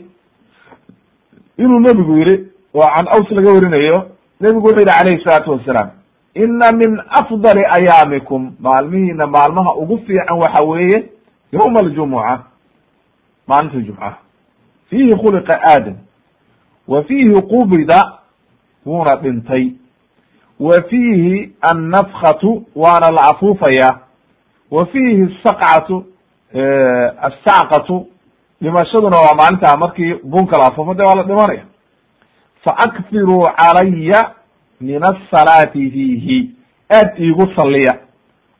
inuu nebigu yihi oo can aws laga werinayo nebigu wuxuu yihi calayhi salaatu wasalaam ina min afdali ayaamikum maalmihiina maalmaha ugu fiican waxa weeye yawma aljumuca maalinta jumcaha fiihi khuliqa aadam wa fiihi qubida wuuna dhintay wa fiihi annafkhatu waana la afuufaya wa fiihi saqcatu assacqatu dhimashaduna waa maalintaa markii bunka la afuufo de waa la dhimanaya faakfiruu calaya min asalaati fiihi. Aad iigu saliya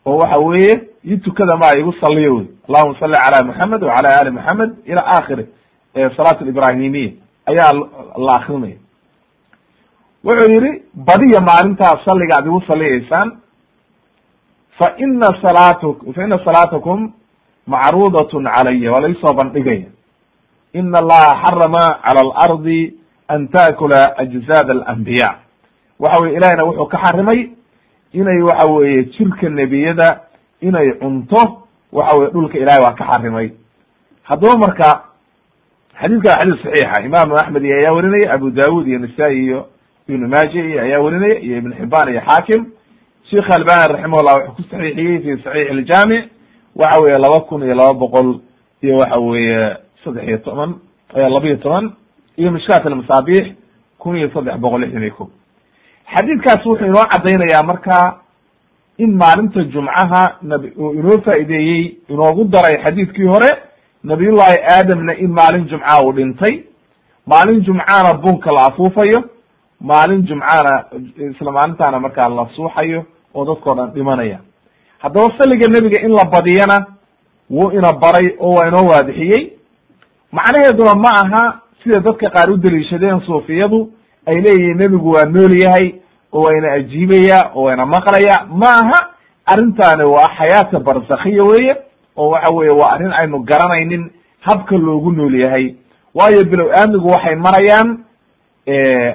oo waxa weeye ii tukada ma igu saliya wey allahuma salli cala muxamed wacala ali muxamed ila akhiri salaat ibrahimiya ayaa la akrinaya wuxuu yihi badiya maalintaas salliga ad igu saliyaysaan fa ina salaat fa ina salaatakum macruudatun calaya waa laisoo bandhigaya ina allaha xarama cala alardi an taakula ajzaad alambiya waxa weye ilahina wuxuu ka xarimay inay waxa weeye jirka nebiyada inay cunto waxa weye dhulka ilahay waa ka xarimay. Haddaba marka xadiidka waa xadiis saxiixa imaamu axmed iyo ayaa werinaya abu dawud iyo nisaa-i iyo ibnu maaja iyo ayaa werinaya iyo ibn xibaan iyo xaakim. Sheikh albani raximahullah wuxuu ku saxiixiyey fi saxiix iljaamic waxa weeye laba kun iyo laba boqol iyo waxa weeye saddex iyo toban laba iyo toban iyo mishkaat almasaabiix kun iyo saddex boqol lixdan iyo ko xadiidkaas wuxuu inoo caddaynayaa marka in maalinta jumcaha nabi uu inoo faa'ideeyey inoogu daray xadiidkii hore nabiyullahi aadamna in maalin jumcaha uu dhintay maalin jumcana bunka la afuufayo maalin jumcana isla maalintaana markaa la suuxayo oo dadkao dhan dhimanaya haddaba saliga nebiga in la badiyana wuu ina baray oo waa inoo waadixiyey. Macnaheeduna ma aha sida dadka qaar u deliishadeen suufiyadu ay leeyihiin nebigu waa nool yahay oo waa ina ajiibaya oo waa ina maqlaya. Ma aha arrintaani waa xayaata barsakhiya weeye oo waxa weeye waa arrin aynu garanaynin habka loogu nool yahay. Waayo bilow aamigu waxay marayaan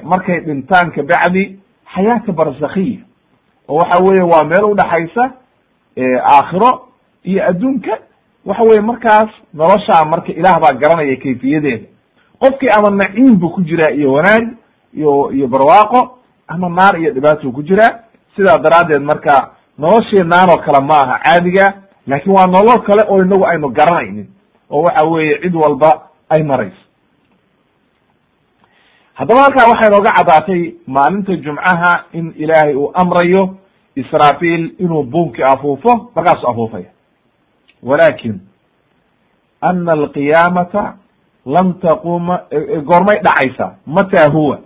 markay dhintaan kabacdi xayaata barsakhiya. Oo waxa weeye waa meel udhaxaysa aakhiro iyo adduunka. Waxa weye markaas noloshaa marka ilaah baa garanaya kayfiyadeeda. Qofkii ama naciim buu ku jiraa iyo wanaag iyo iyo barwaaqo ama naar iyo dhibaatou ku jiraa. Sidaa daraaddeed marka nolosheenaan oo kale ma aha caadiga laakin waa nolol kale oo inagu aynu garanaynin oo waxa weeye cid walba ay marayso. Haddaba halkaa waxay nooga caddaatay maalinta jumcaha in ilaahay uu amrayo israafiil inuu buunkii afuufo markaasu afuufaya. Walakin ana alqiyaamata lam taquma goormay dhacaysaa mata huwa?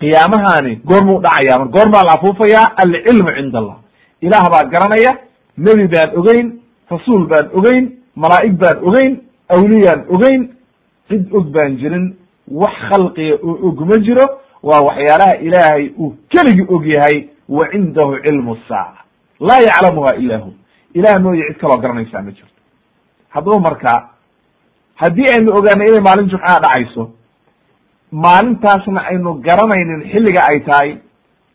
Qiyaamahani goormuu dhacaya mar goormaa la afuufayaa alcilmu cinda allah ilaah baa garanaya nebi baan ogeyn rasuul baan ogeyn malaa'ig baan ogeyn awliyaan ogeyn cid og baan jirin. Wax khalqiga oo og ma jiro waa waxyaalaha ilaahay uu keligi og yahay wa cindahu cilmu saaca laa yaclamuha ila hu ilah mooye cid kaloo garanaysaa ma jirto. Haddaba marka haddii aynu ogaanay inay maalin jumcaha dhacayso maalintaasna aynu garanaynin xilliga ay tahay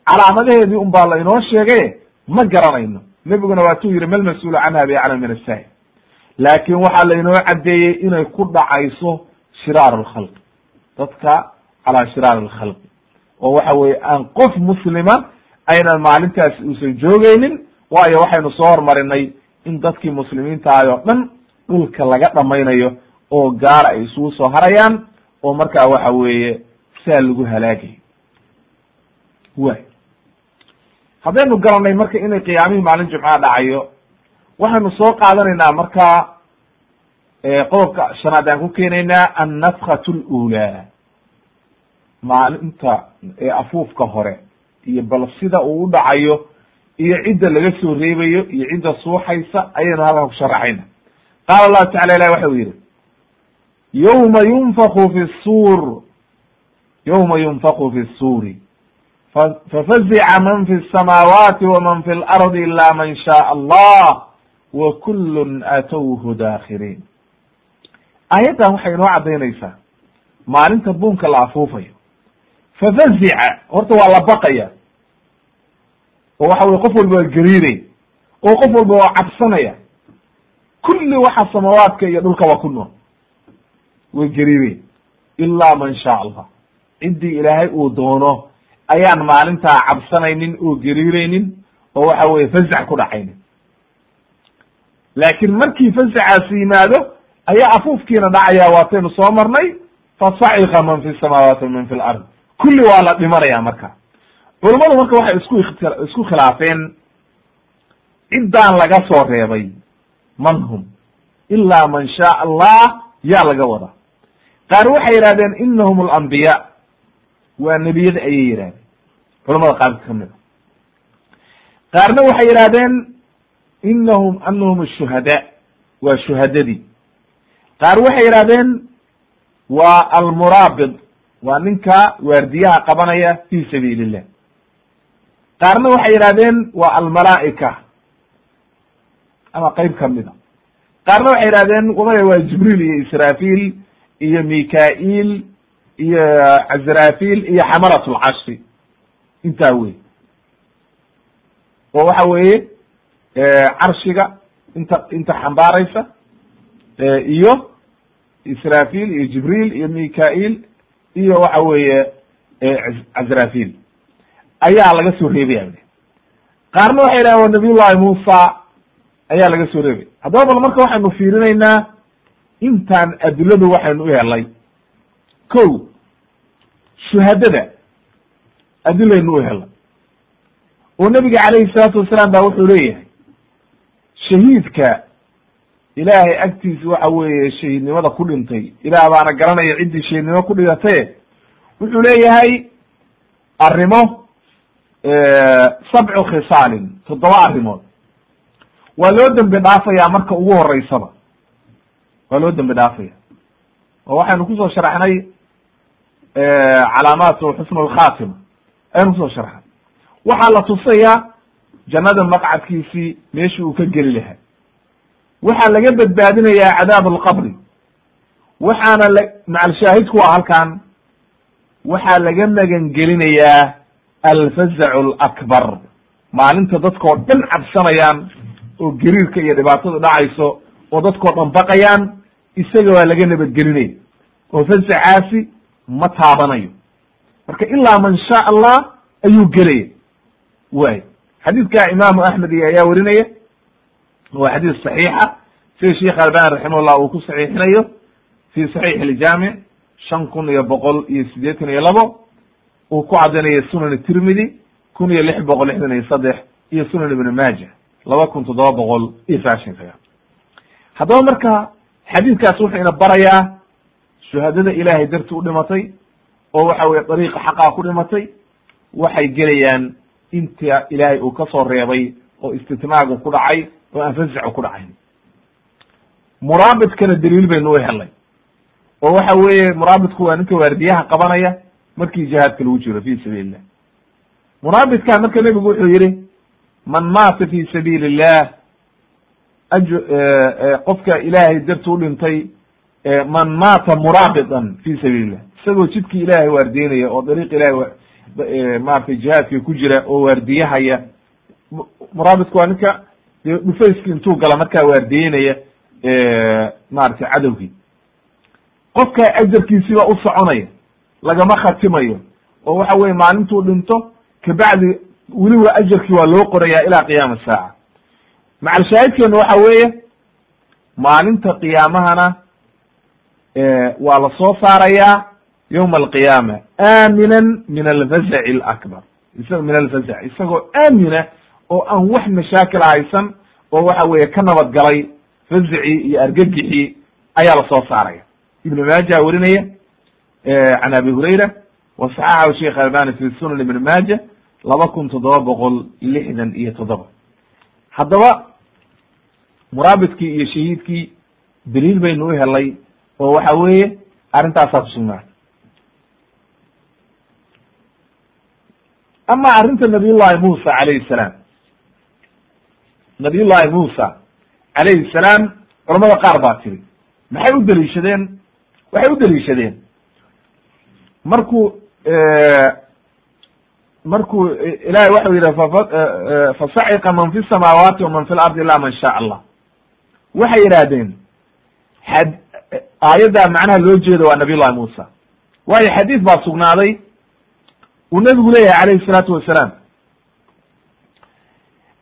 calaamadaheedii un baa la inoo sheegay ma garanayno. Nebiguna waatuu yihi mal mas'uulu canha biaclam min asaa'il laakin waxaa la inoo caddeeyey inay ku dhacayso shiraar alkhalqi dadka calaa shiraar alkhalqi oo waxa weye aan qof muslima aynan maalintaasi uusan joogeynin waayo waxaynu soo hormarinay in dadkii muslimiintahay oo dhan dhulka laga dhamaynayo oo gaara ay isugu soo harayaan oo markaa waxa weeye saa lagu halaagayo way haddaynu garanay marka inay qiyaamihii maalin jumcaha dhacayo waxaynu soo qaadanaynaa marka qodobka shanaad aan ku keenaynaa annafkat lula maalinta afuufka hore iyo bal sida uu u dhacayo iyo cidda laga soo reebayo iyo cidda suuxaysa ayaynu halkan ku sharaxayna qaala allahu tacala ilahi waxa uu yidhi yowma yunfaku fi suur yowma yunfaku fi suuri fafazica man fi samaawaati waman fi lardi ila man shaa allah wa kullun atowhu daakhiriin. Aayaddan waxay inoo caddaynaysaa maalinta buunka la afuufayo. Fafazica horta waa la baqaya oo waxa weye qof walba waa gariiray oo qof walba waa cabsanaya. Kulli waxa samaawaadka iyo dhulka waa ku nool. Way gariireen ilaa man shaa allah ciddii ilaahay uu doono ayaan maalintaa cabsanaynin oo gariireynin oo waxa weye fazac ku dhacaynin. Laakiin markii fazacaasi yimaado ayaa afuufkiina dhacaya waataynu soo marnay fasacika man fi samaawaati waman fi lard kulli waa la dhimanaya marka culammadu marka waxay isku isku khilaafeen ciddaan laga soo reebay man hum ilaa man shaa allah yaa laga wadaa. Qaar waxay yidhahdeen inahum alambiya waa nebiyada ayay yidhahdeen culamada qaar ka mid a qaarna waxay yidhahdeen inahum anahum ashuhada waa shuhadadii. Qaar waxay yidhahdeen waa almuraabid waa ninka waardiyaha qabanaya fi sabiili illah qaarna waxay yidhahdeen waa almalaa'ika. Ama qeyb kamida qaarna waxay yidhahdeen wamaya waa jibriil iyo israfil iyo mika-il iyo cazrafil iyo xamalat lcashri intaa wey oo waxa weeye carshiga inta inta xambaaraysa iyo israfil iyo jibriil iyo mika-il iyo waxa weeye cazrafil ayaa laga soo reebaya qaarna waxay yidhahen wa nabiy llahi muusa ayaa laga soo reebay. Haddaba bal marka waxaynu fiirinaynaa intaan adiladu waxaynu u helay ko shuhadada adilaynu u helay oo nebiga calayhi salaatu wasalaam ba wuxuu leeyahay shahiidka ilaahay agtiisa waxa weeye shahiidnimada ku dhintay. Ilaah baana garanaya ciddii shahiidnimo ku dhigataye wuxuu leeyahay arrimo sabcu khisaalin toddoba arrimood. Waa loo dembi dhaafaya marka ugu horeysaba waa loo dembi dhaafaya oo waxaynu ku soo sharaxnay calaamaatu xusn alkhatima ayaynu ku soo sharaxnay. Waxaa la tusayaa jannada maqcadkiisii meeshii uu ka geli lahaa. Waxaa laga badbaadinayaa cadaab alqabri waxaana la macalshaahidku waa halkan waxaa laga magan gelinayaa alfazacu alakbar maalinta dadkoo dhan cabsanayaan oo gariirka iyo dhibaatadu dhacayso oo dadkoo dhan baqayaan isaga waa laga nabadgelinaya oo fazacaasi ma taabanayo. Marka ilaa man sha allah ayuu gelaya. Way xadiidka imaamu axmed iyo ayaa werinaya waa xadiis saxiixa. Sida sheikh albani raximahullah uu ku saxiixinayo fi saxiix iljaamic shan kun iyo boqol iyo siddeetan iyo labo uu ku cadinayo sunan tirmidi kun iyo lix boqol lixdan iyo saddex iyo sunan ibn maaja laba kun toddoba boqol iyo sagaashan sagaal haddaba marka xadiidkaas wuxuu ina barayaa shuhadada ilaahay darti u dhimatay oo waxa weye dariiqa xaqaa ku dhimatay waxay gelayaan inta ilaahay uu ka soo reebay oo istitnaagu ku dhacay oo aan fasacu ku dhacayn muraabidkana daliil baynu u helnay oo waxa weeye muraabidku waa ninka waardiyaha qabanaya markii jihaadka lagu jiro fi sabiili illah muraabidka marka nebigu wuxuu yihi man maata fi sabiili illah aj qofka ilaahay darti u dhintay man maata muraabidan fi sabiili illah isagoo jidkii ilaahay waardiyenaya oo dariiq ilahay maratay jihaadka ku jira oo waardiyahaya muraabidku waa ninka dee dhufayski intuu gala markaa waardiyenaya maratay cadowgii. Qofka ajarkiisiba u soconaya lagama khatimayo. Oo waxa weye maalintuu dhinto kabacdi weliba ajarkii waa loo qoraya ilaa qiyaama saaca. Macalshaahidkeenu waxa weeye maalinta qiyaamahana waa la soo saarayaa yowma alqiyaama aaminan min alfazaci alakbar. Isa min alfazac isagoo aamina oo aan wax mashaakil haysan oo waxa weeye ka nabad galay fazacii iyo argagixii ayaa la soo saaraya. Ibn maaja werinaya can abi hurayra wa saxaxahu sheikh albani fi sunan ibn maaja laba kun toddoba boqol lixdan iyo toddoba. Haddaba muraabidkii iyo shahiidkii daliil baynu u helay oo waxa weeye arrintaasaa kusugnaa ama arrinta nabiy llahi muusa calayhi salaam. Nabiy llahi muusa calayhi salaam culamada qaar baa tiri maxay u daliishadeen? Waxay u daliishadeen markuu markuu ilahay waxau yidhi fasaciqa man fi samaawaati waman fi lardi ila man sha allah waxay yidhaahdeen xad aayaddaa macnaha loo jeedo waa nabiy llahi muusa. Waayo xadiis baa sugnaaday uu nebigu leeyahay calayhi salaatu wasalaam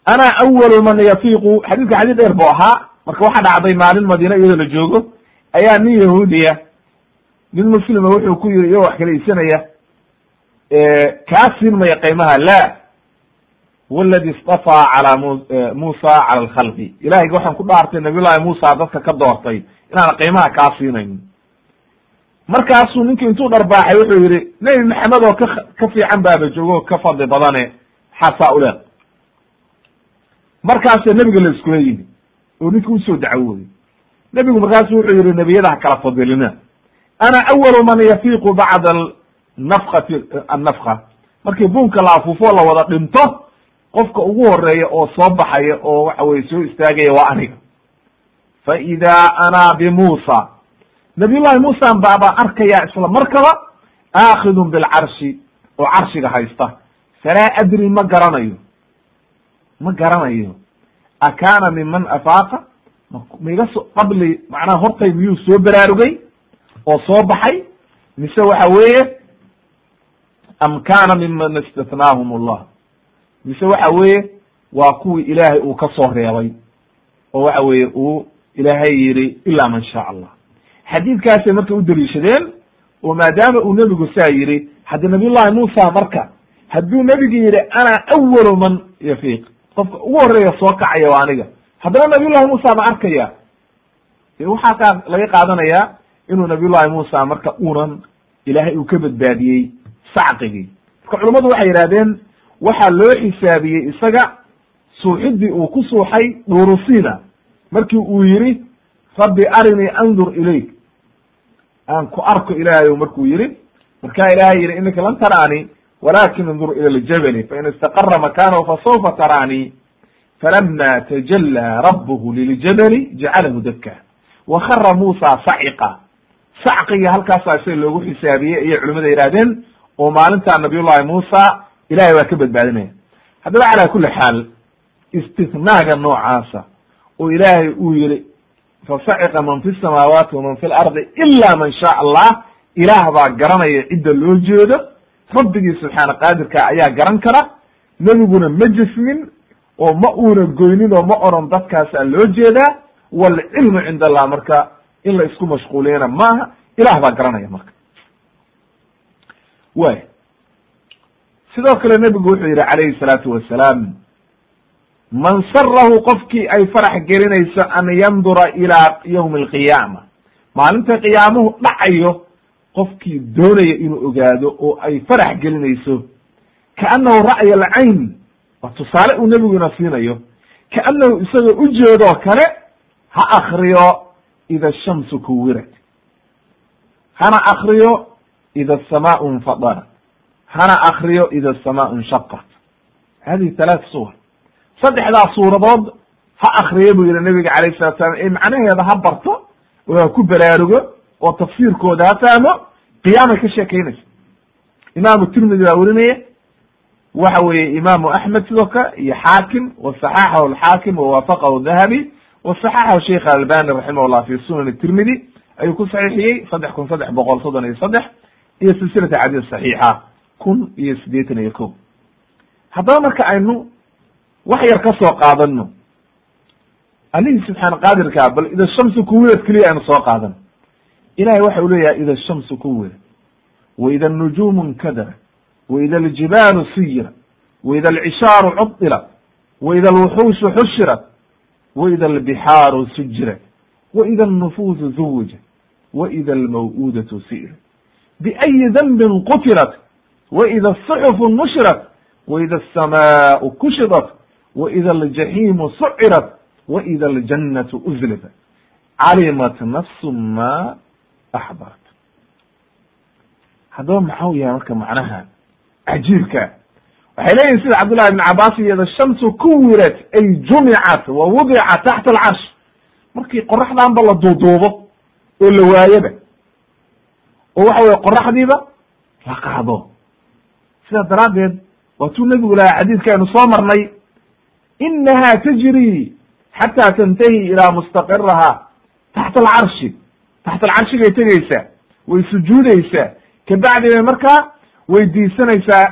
ana awalu man yafiiqu xadiiska xadiis dheer buu ahaa marka waxaa dhacday maalin madiina iyadoo la joogo ayaa nin yahuudiya nin muslima wuxuu ku yiri iyagoo wax kala iibsanaya kaa siin maya qiimaha la waladi istafaa mu muusa cala alkhalqi. Ilahayga waxaan ku dhaartay nabiy llahi muusa dadka ka doortay inaan qiimaha kaa siinayn. Markaasuu ninkii intuu dharbaaxay wuxuu yihi nebi maxamed oo ka ka fiican baaba joogo ka fadli badane xasaa uleed markaasa nebiga la iskula yimi oo ninki u soo dacwooday. Nebigu markaasu wuxuu yihi nebiyada ha kala fadilina ana awalu man yafiiqu bacda nafkati annafka markii buunka la afuufo la wada dhinto qofka ugu horreeya oo soo baxaya oo waxa weye soo istaagaya waa aniga fa idaa ana bimuusa nabiy llahi muusan baabaa arkaya isla markaba aakidun bilcarshi oo carshiga haysta falaa adri ma garanayo ma garanayo akaana minman afaaqa maiga so qabli macnaha hortay miyuu soo baraarugay oo soo baxay mise waxa weeye am kana miman istatnaahum allah. Mise waxa weeye waa kuwii ilaahay uu ka soo reebay oo waxa weeye uu ilaahay yidhi ila man shaa allah. Xadiidkaasay marka u oo maadaama uu nebigu saa yidhi haddi nabiy llahi muusa marka hadduu nebigu yidhi ana awalu man yafiiq. Qofka ugu horreeya soo kacaya waa aniga. Haddana nabiy llahi muusa ma arkaya waxaa kaa laga qaadanayaa inuu nabiy llahi muusa marka unan ilaahay uu ka badbaadiyey sacqigii. Marka culummadu waxay yidhahdeen waxaa loo xisaabiyey isaga suuxidii uu ku suuxay dhurusina markii uu yidhi rabbi arinii andur ilayk aan ku arko ilaahayow markuu yidhi markaa ilaahay yidhi inaka lan taraanii walakin indur ila ljabali fain istaqara makanahu fasawfa taraanii falama tajallaa rabbuhu liljabali jacalahu daka wakara muusa saciqa sacqiga halkaasaa isaga loogu xisaabiyey ayay culimada yidhahdeen oo maalintaa nabiyullahi muusa ilahay waa ka badbaadinaya. Haddaba calaa kuli xaal istinaaga noocaasa oo ilaahay uu yihi fasaciqa man fi samaawaati waman fi lardi ila man shaa allah ilaah baa garanaya cidda loo jeedo rabbigii subxaana qaadirka ayaa garan kara nebiguna ma jismin oo ma uuna goynin oo ma oran dadkaasaa loo jeedaa walcilmu cinda allah marka in la isku mashquuliyana maaha ilaah baa garanaya marka. Way sidoo kale nebigu wuxuu yihi calayhi salaatu wasalaam man sarahu qofkii ay farax gelinayso an yandura ilaa yawmi alqiyaama. Maalinta qiyaamuhu dhacayo qofkii doonaya inuu ogaado oo ay farax gelinayso. Kaannahu ra'ya alcayn waa tusaale uu nebiguna siinayo. Kaannahu isagoo ujeedoo kale ha akriyo ida ashamsu kuwirat hana akriyo ida asamaau infadarat hana akriyo ida asamaau inshaqat hadihi talaat suwar saddexdaa suuradood ha akriya buu yihi nabiga calayh salatu salam ee macnaheeda ha barto oo ha ku baraarugo oo tafsiirkooda ha fahmo qiyaamay ka sheekeynaysa imaamu tirmidi baa werinaya waxa weeye imaamu axmed sidoo kale iyo xaakim wasaxaxahu alxaakim wawaafaqahu dahabi wasaxaxahu sheikh albani raximah llah fi sunan tirmidi ayuu ku saxiixiyey saddex kun saddex boqol soddon iyo saddex iyo silsilata xadiis saxiixa kun iyo siddeetan iyo ko haddaba marka aynu wax yar ka soo qaadano alihii subxaana qaadirkaa bal ida shamsu kuwirad keliya aynu soo qaadano ilahay waxa u leeyahay ida shamsu kuwirad waida anujuumu nkadara waida aljibaalu siyira waida alcishaaru cudilat waida alwuxuushu xushirat waida albixaaru sujirat waida alnufuusu zuwijat waida almaw'uudatu si'irat biayi danbin qutilat waida asuxufu nushirat waida asamaau kushidat waida aljaxiimu sucirat waida aljannatu uzlifat calimat nafsu ma axdarat haddaba maxau yahay marka macnaha cajiibka waxay leeyihiin sida cabdullahi ibn cabaas iyada shamsu kuwirat ay jumicat wa wudicat taxta alcarsh markii qoraxdanba la duuduubo oo la waayaba oo waxa weye qoraxdiiba la qaado. Sidaa daraaddeed waatuu nebigu lahaa xadiidka aynu soo marnay inaha tajri xata tantahi ilaa mustaqiraha taxta alcarshi taxta alcarshigay tegeysaa way sujuudeysaa kabacdi bay markaa weydiisanaysaa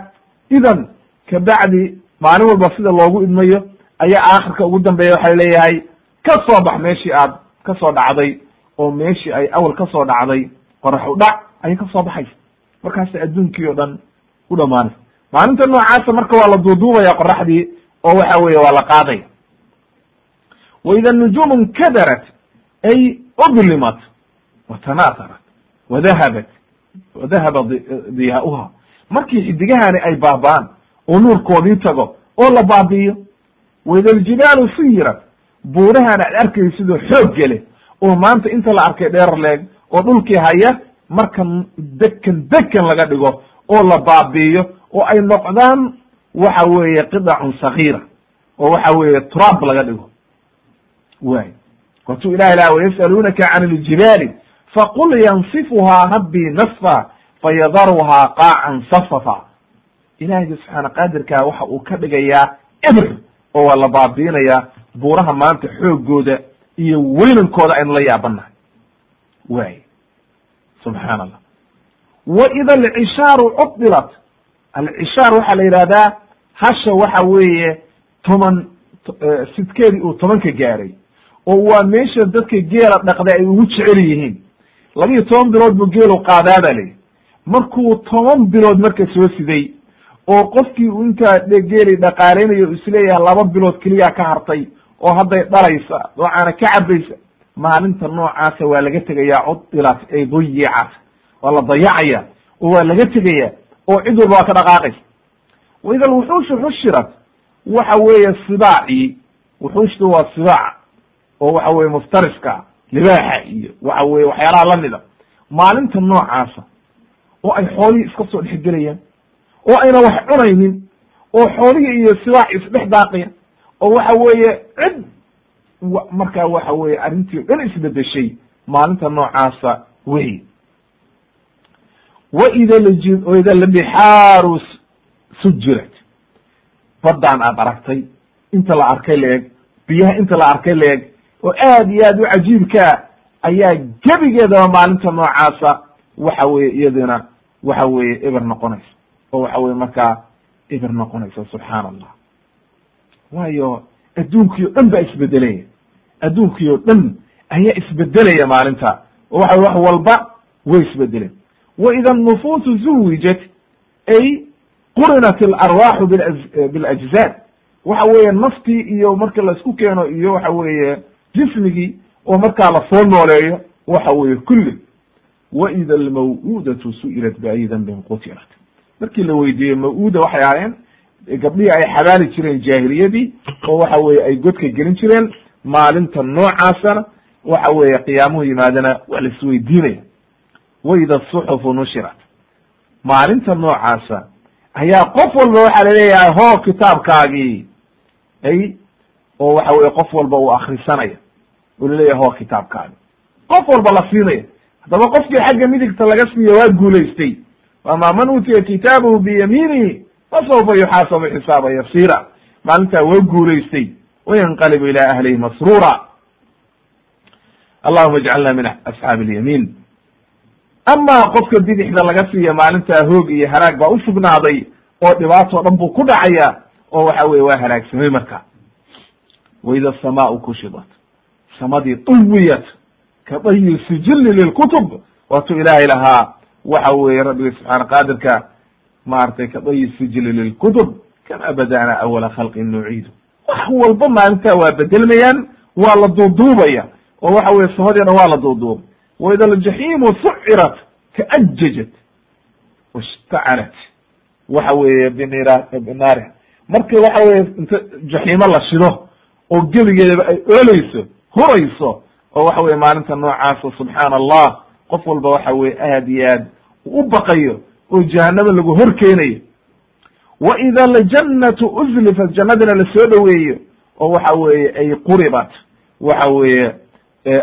idan kabacdi maalin walba sida loogu idmayo ayaa aakhirka ugu dambeeya waxay leeyahay ka soo bax meeshii aad ka soo dhacday oo meeshii ay awal ka soo dhacday qorax u ayay ka soo baxaysa. Markaasa adduunkii o dhan u dhamaanaysa maalinta noocaasa marka waa la duuduubaya qoraxdii oo waxa weeye waa la qaadaya waida nujuumu nkadarat ay udlimat watanaasarat wadahabat wadahaba diyaauha markii xidigahani ay baaba'aan oo nuurkoodii tago oo la baabi'iyo. Waida aljibaalu siyirat buurahan aad arkaysidoo xoog gele oo maanta inta la arkay dheer leeg oo dhulkii haya marka dekan dekan laga dhigo oo la baabi'iyo oo ay noqdaan waxa weeye qidacun sagiira oo waxa weeye turaab laga dhigo. Way watuu ilahi laha wayas'aluunaka can iljibaali faqul yansifuhaa rabbii nasfa fayadaruhaa qaacan safafa ilahiyga subxaana qaadirkaa waxa uu ka dhigayaa ebr oo waa la baabiinayaa buuraha maanta xoogooda iyo weynankooda aynu la yaabanahay way subxaan allah wa ida alcishaaru cudilat alcishaar waxaa la yidhahdaa hasha waxa weeye toban sidkeedii uu tobanka gaaray oo waa meesha dadka geela dhaqday ay ugu jecel yihiin. Labiyo toban bilood buu geelu qaadaa ba layihi markuu toban bilood marka soo siday oo qofkii u intaa geeli dhaqaaleynayo is leeyahay laba bilood keliya ka hartay oo hadday dhalaysa noocaana ka cabaysa maalinta noocaasa waa laga tegayaa cudilat ay duyicat waa la dayacaya oo waa laga tegaya oo cid walba waa ka dhaqaaqaysa. Waida alwuxuushu xushirat waxa weeye sibaacii wuxuushtu waa sibaac oo waxa weye muftariska libaaxa iyo waxa weye waxyaalaha lamida maalinta noocaasa oo ay xoolihii iska soo dhexgelayaan oo ayna wax cunaynin oo xoolihii iyo sibaac isdhex daaqaya oo waxa weeye cid markaa waxa weye arrintii o isbedeshay maalinta noocaasa wey waida waida labixaaru sujirat. Baddaan aad aragtay inta la arkay la-eg biyaha inta la arkay la-eg oo aad iyo aad u cajiibkaa ayaa gebigeedaba maalinta noocaasa waxa weye iyadina waxa weye eber noqonaysa oo waxa weye markaa eber noqonaysa subxaan allah waayo adduunkii o dhan baa isbedelaya adduunkii o dhan ayaa isbedelaya maalinta. Oo waxa wax walba way isbedeleen. Wa ida nufuusu zuwijat ay qurinat alarwaaxu bilajzaad waxa weeye naftii iyo marka la isku keeno iyo waxa weeye jismigii oo markaa la soo nooleeyo waxa weeye kulli. Wa ida almaw'uudatu su'ilat biayi dambin qutilat markii la weydiiyey maw-uuda waxay ahaayeen gabdhihii ay xabaali jireen jaahiliyadii oo waxa weye ay godka gelin jireen maalinta noocaasana waxa weeye qiyaamuhu yimaadana waa la isweydiinaya waida suxufu nushirat. Maalinta noocaasa ayaa qof walba waxaa la leeyahay hoo kitaabkaagii! ay oo waxa weye qof walba uu akrisanaya oo la leeyahay hoo kitaabkaagi qof walba la siinaya. Haddaba qofkii xagga midigta laga siiyo waa guulaystay wamaa man uutiya kitaabahu biyamiinihi fasawfa yuxaasabu xisaaba yasiira maalintaa waa guulaystay wayanqalibu ila ahlihi masruura allahuma ijcalna min asxaabi alyamiin amaa qofka bidixda laga siiya maalintaa hoog iyo halaag baa usugnaaday oo dhibaatoo dhan buu ku dhacaya oo waxa weye waa halaagsamay marka waida asamaau kushidat samadii duwiyat ka dayi sijili lilkutub waatuu ilaahay lahaa waxa weeye rabbiga subxaana qaadirka maaragtay ka dayi sijili lilkutub kama badana awala khalqin nuciidu. Wax walba maalintaa waa bedelmayaan waa la duuduubaya oo waxa weye samadii dhan waa la duuduubay waida aljaxiimu sucirat taajajat washtacalat waxa weeye binira binaariha marka waxa weye inta jaxiimo la shido oo gebigeedaba ay ooleyso hurayso oo waxa weye maalinta noocaasa subxaana allah qof walba waxa weye aad iyo aad u baqayo oo jahanaba lagu hor keenayo wa ida aljannatu uzlifat jannadina la soo dhoweeyo oo waxa weeye ay quribat. Waxa weeye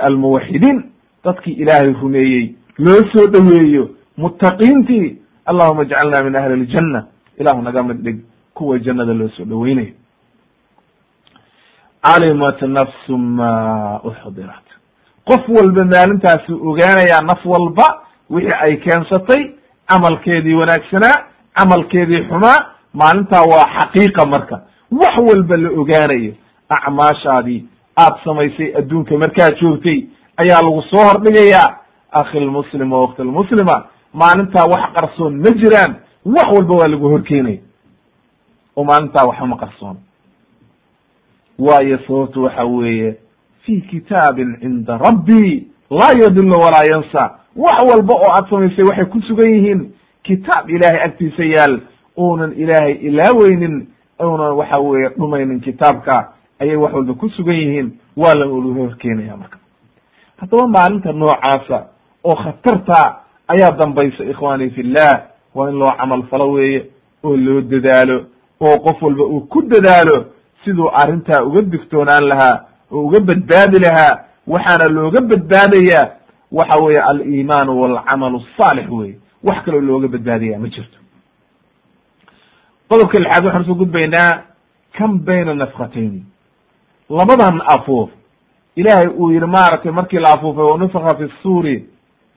almuwaxidiin dadkii ilaahay rumeeyey loo soo dhoweeyo. Muttaqiintii allahuma ijcalna min ahli ljanna ilahu naga mid dhig kuwa jannada loo soo dhoweynayo calimat nafsu ma uxdirat qof walba maalintaasi ogaanayaa naf walba wixii ay keensatay camalkeedii wanaagsanaa camalkeedii xumaa maalintaa waa xaqiiqa marka. Wax walba la ogaanayo acmaashaadii aad samaysay adduunka markaad joogtay ayaa lagu soo hordhigayaa. Akhi lmuslim wa wakti lmuslima maalintaa wax qarsoon ma jiraan wax walba waa lagu horkeenaya oo maalintaa waxba qarsoon. Waayo sababtu waxa weeye fi kitaabin cinda rabbi laa yadillu walaa yansa. Wax walba oo aad samaysay waxay ku sugan yihiin. Kitaab ilaahay agtiisa yaal uunan ilaahay ilaaweynin uunan waxa weeye dhumaynin kitaabka ayay wax walba ku sugan yihiin. Waa la lagu horkeenaya marka. Haddaba maalinta noocaasa oo khatarta ayaa dambaysa ikhwani fillah waa in loo camal falo weeye oo loo dadaalo oo qof walba uu ku dadaalo siduu arrintaa uga digtoonaan lahaa oo uga badbaadi lahaa waxaana looga badbaadayaa waxa weeye aliimaanu walcamalu asaalix weye wax kaloo looga badbaadaya ma jirto. Qodobka lixaad waxaan u soo gudbaynaa kam bayna nafkatayni labadan afuuf. Ilaahay uu yihi maaragtay markii la afuufay wanufika fi suuri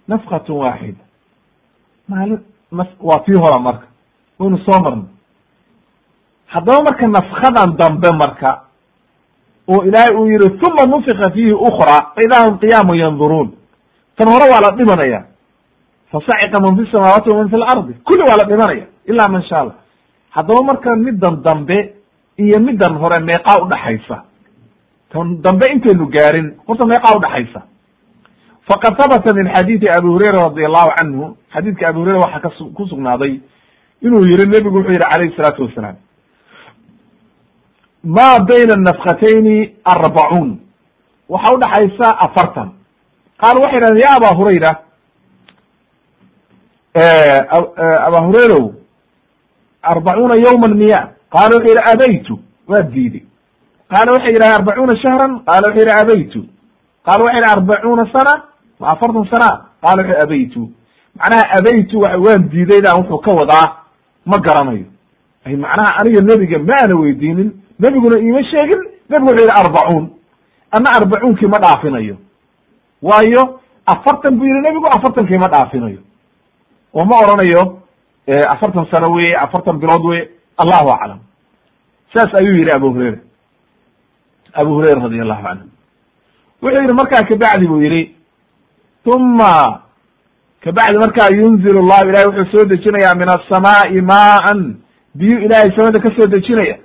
nafkatun waaxida maalin naf waa tii hora marka. Waynu soo marnay. Haddaba marka nafkadan dambe marka oo ilaahay uu yihi uma nufika fiihi ukra faidaa hum qiyaamun yanduruun tan hore waa la dhimanaya. Fasaciqa man fi samaawaati waman fi lardi kulli waa la dhimanaya ilaa man sha allah haddaba marka middan dambe iyo middan hore meeqaa udhaxaysa tan dambe intaynu gaarin horta meeqaa udhaxaysa faqad habata min xadiidi abi hurayra radi allahu canhu xadiidka abi hurayra waxaa kas ku sugnaaday inuu yihi nebigu wuxuu yihi calayhi salaatu wasalaam ma bayna nafkatayni arbacuun waxa udhaxaysa afartan qaal waxay yidhahdeen ya aba hurayra aba hurayrow arbacuuna yawman miya qaala wuxuu yidhi abaytu waa diiday qaala waxay yidhahdeen arbacuuna shahran qaala wuxuu yidhi abaytu qaala waxay yidhi arbacuuna sana ma afartan sana qaala wuxuu abaytu macnaha abaytu wa waan diidaydan wuxuu ka wadaa ma garanayo ay macnaha aniga nebiga ma ana weydiinin nebiguna iima sheegin nebigu wuxuu yidhi arbacuun. Ana arbacuunkii ma dhaafinayo. Waayo afartan buu yihi nebigu afartankii ma dhaafinayo. Oo ma oranayo afartan sano weye afartan bilood weye allahu aclam. Saas ayuu yihi abu hurayra. Abu hurayra radi allahu canhu wuxuu yihi markaa kabacdi buu yihi uma kabacdi markaa yunzil llahu ilahay wuxuu soo dejinaya min asamaai maan biyu ilahay samada ka soo dejinaya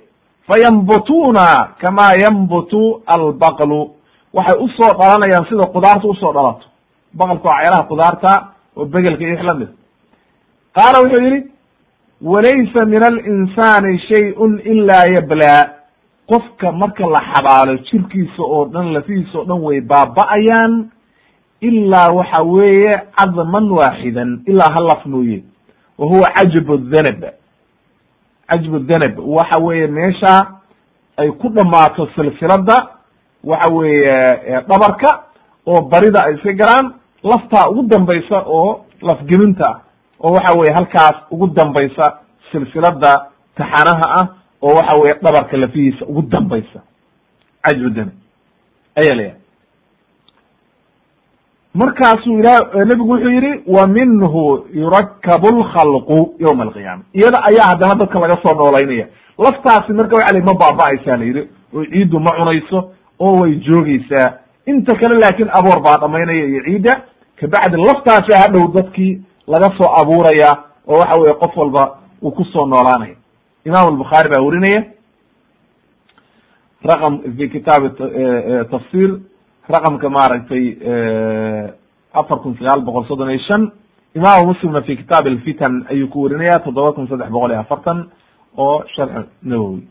fayanbutuna kama yanbutu albaqlu waxay u soo dhalanayaan sida qudaarta u soo dhalato. baqalka waa ceelaha qudaarta oo begelka iyo wix la mid qaala wuxuu yihi walaysa min alinsani shayun ilaa yablaa qofka marka la xabaalo jirkiisa oo dhan lafihiisa oo dhan way baaba'ayaan ilaa waxa weeye cadman waaxidan ilaa hal laf mooye wa huwa cajbu dhanab cajbu dhanab waxa weeye meesha ay ku dhammaato silsilada waxa weeye dhabarka oo barida ay iska galaan laftaa ugu dambaysa oo lafgeminta ah oo waxa weye halkaas ugu dambaysa silsilada taxanaha ah oo waxa weye dhabarka lafihiisa ugu dambaysa. Cajbu dhanab ayaa la yahay markaasuu ilah nebigu wuxuu yihi wa minhu yurakabu lkhalqu yawma alqiyaama iyada ayaa haddana dadka laga soo noolaynaya laftaasi marka waxa la ma baaba'aysaa la yidhi oo ciiddu ma cunayso oo way joogeysaa inta kale laakin aboor baa dhamaynaya iyo ciidda. Kabacdi laftaasi hadhow dadkii laga soo abuuraya oo waxa weye qof walba uu ku soo noolaanaya. Imam albukhaari baa werinaya raqam fi kitaabi tafsir raqamka maaragtay afar kun sagaal boqol soddon iyo shan imaamu muslimna fi kitaab alfitan ayuu ku werinaya toddoba kun saddex boqol iyo afartan oo sharx nawowi.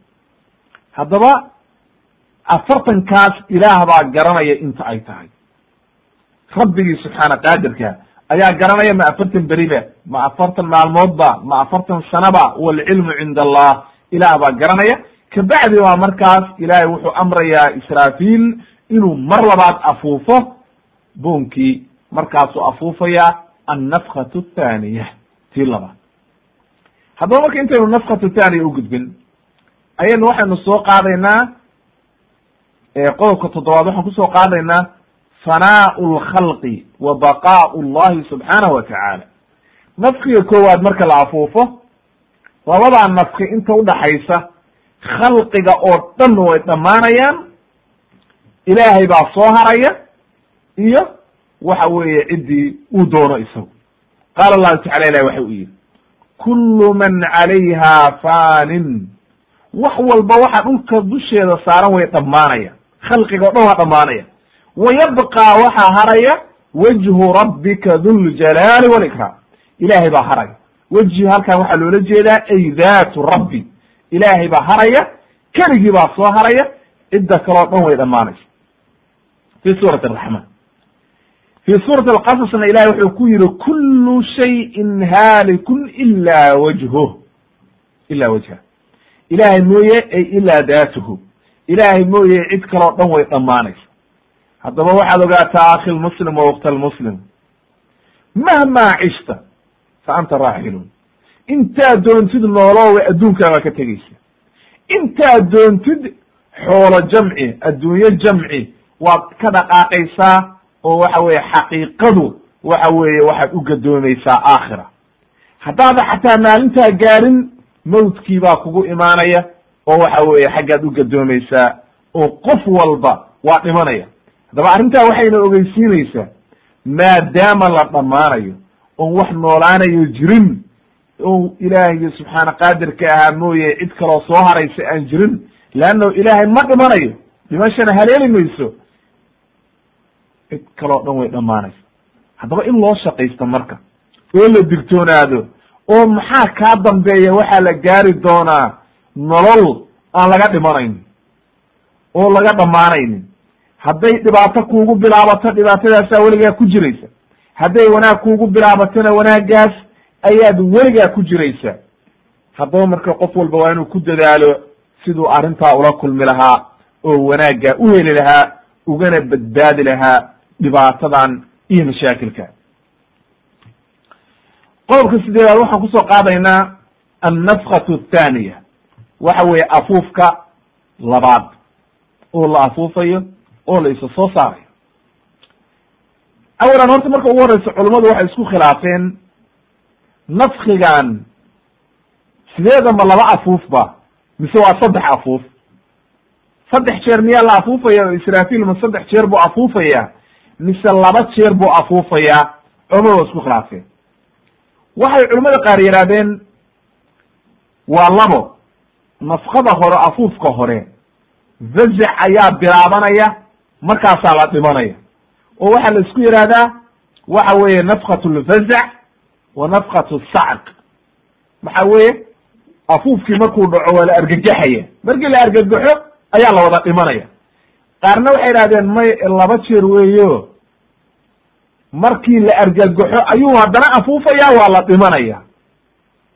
Haddaba afartankaas ilaah baa garanaya inta ay tahay. Rabbigii subxaana qaadirka ayaa garanaya ma afartan beriba ma afartan maalmoodba ma afartan sanaba walcilmu cinda allah ilaah baa garanaya. Kabacdi waa markaas ilaahay wuxuu amrayaa israafiil inuu mar labaad afuufo buunkii markaasuu afuufaya annafkatu thaniya tii labaad. Haddaba marka intaynu nafkatu thaniya ugudbin ayaynu waxaynu soo qaadaynaa qodobka toddobaad waxaan ku soo qaadaynaa fanaau lkhalqi wa baqaau llahi subxaanahu wa tacaala. Nafkiga koowaad marka la afuufo labadaa nafki inta udhaxaysa khalqiga oo dhan way dhammaanayaan ilaahay baa soo haraya iyo waxa weeye ciddii uu doono isagu. Qaala allahu tacala ilahi waxa u yihi kullu man calayha fanin wax walba waxa dhulka dusheeda saaran way dhammaanaya khalqiga o dhan waa dhammaanaya wa yabqaa waxaa haraya wajhu rabbika dhuljalaali walikram ilaahay baa haraya. Wejhi halkan waxaa loola jeedaa ay daatu rabbi. Ilaahay baa haraya keligii baa soo haraya cidda kaleo dhan way dhammaanaysa fi suurati araxmaan fi suurati alqasasna ilahay wuxuu ku yihi kullu shayin haalikun ila wajhuh ila wajha ilahay mooye ay ilaa daatuhu ilaahay mooye cid kaloo dhan way dhammaanaysa haddaba waxaad ogaataa akhi lmuslim wa wakta almuslim mahmaa cishta fa anta raaxilun intaad doontid nooloowe adduunkaagaa ka tegeysa intaad doontid xoolo jamci adduunyo jamci waad ka dhaqaaqaysaa oo waxa weeye xaqiiqadu waxa weeye waxaad u gadoomaysaa aakhira. Haddaada xataa maalintaa gaarin mawdkii baa kugu imaanaya oo waxa weeye xaggaad u gadoomaysaa oo qof walba waa dhimanaya. Haddaba arrintaa waxayna ogeysiinaysaa maadaama la dhammaanayo oon wax noolaanayo jirin o ilaahaygi subxaana qaadirka ahaa mooye cid kaloo soo haraysa aan jirin leanno ilaahay ma dhimanayo. Dhimashana haleeli mayso cid kaloo dhan way dhammaanaysa. Haddaba in loo shaqaysto marka oo la digtoonaado oo maxaa kaa dambeeya waxaa la gaari doonaa nolol aan laga dhimanaynin oo laga dhammaanaynin. Hadday dhibaato kuugu bilaabato dhibaatadaasaa weligaa ku jiraysa. Hadday wanaag kuugu bilaabatona wanaaggaas ayaad weligaa ku jiraysaa haddaba marka qof walba waa inuu ku dadaalo siduu arrintaa ula kulmi lahaa oo wanaaggaa u heli lahaa ugana badbaadi lahaa dhibaatadan iyo mashaakilka. Qodobka sideedaad waxaan ku soo qaadaynaa annafkatu athaniya waxa weeye afuufka labaad oo la afuufayo oo la isa soo saarayo. Awalan horta marka ugu horeysa culummadu waxay isku khilaafeen nafkigan sideedaba laba afuufba mise waa saddex afuuf? Saddex jeer miyaa la afuufaya oo israafil ma saddex jeer buu afuufaya mise laba jeer buu afuufayaa culamadu waa isku khilaafeen waxay culamada qaar yidhahdeen waa labo nafkada hore afuufka hore fazac ayaa bilaabanaya markaasaa la dhimanaya. Oo waxaa la isku yidhaahdaa waxa weeye nafkat lfazac wa nafkat sacq maxa weeye afuufkii markuu dhaco waa la argagaxaya. Markii la argagaxo ayaa la wada dhimanaya qaarna waxay idhahdeen may laba jeer weeyo. Markii la argagaxo ayuu haddana afuufaya waa la dhimanaya.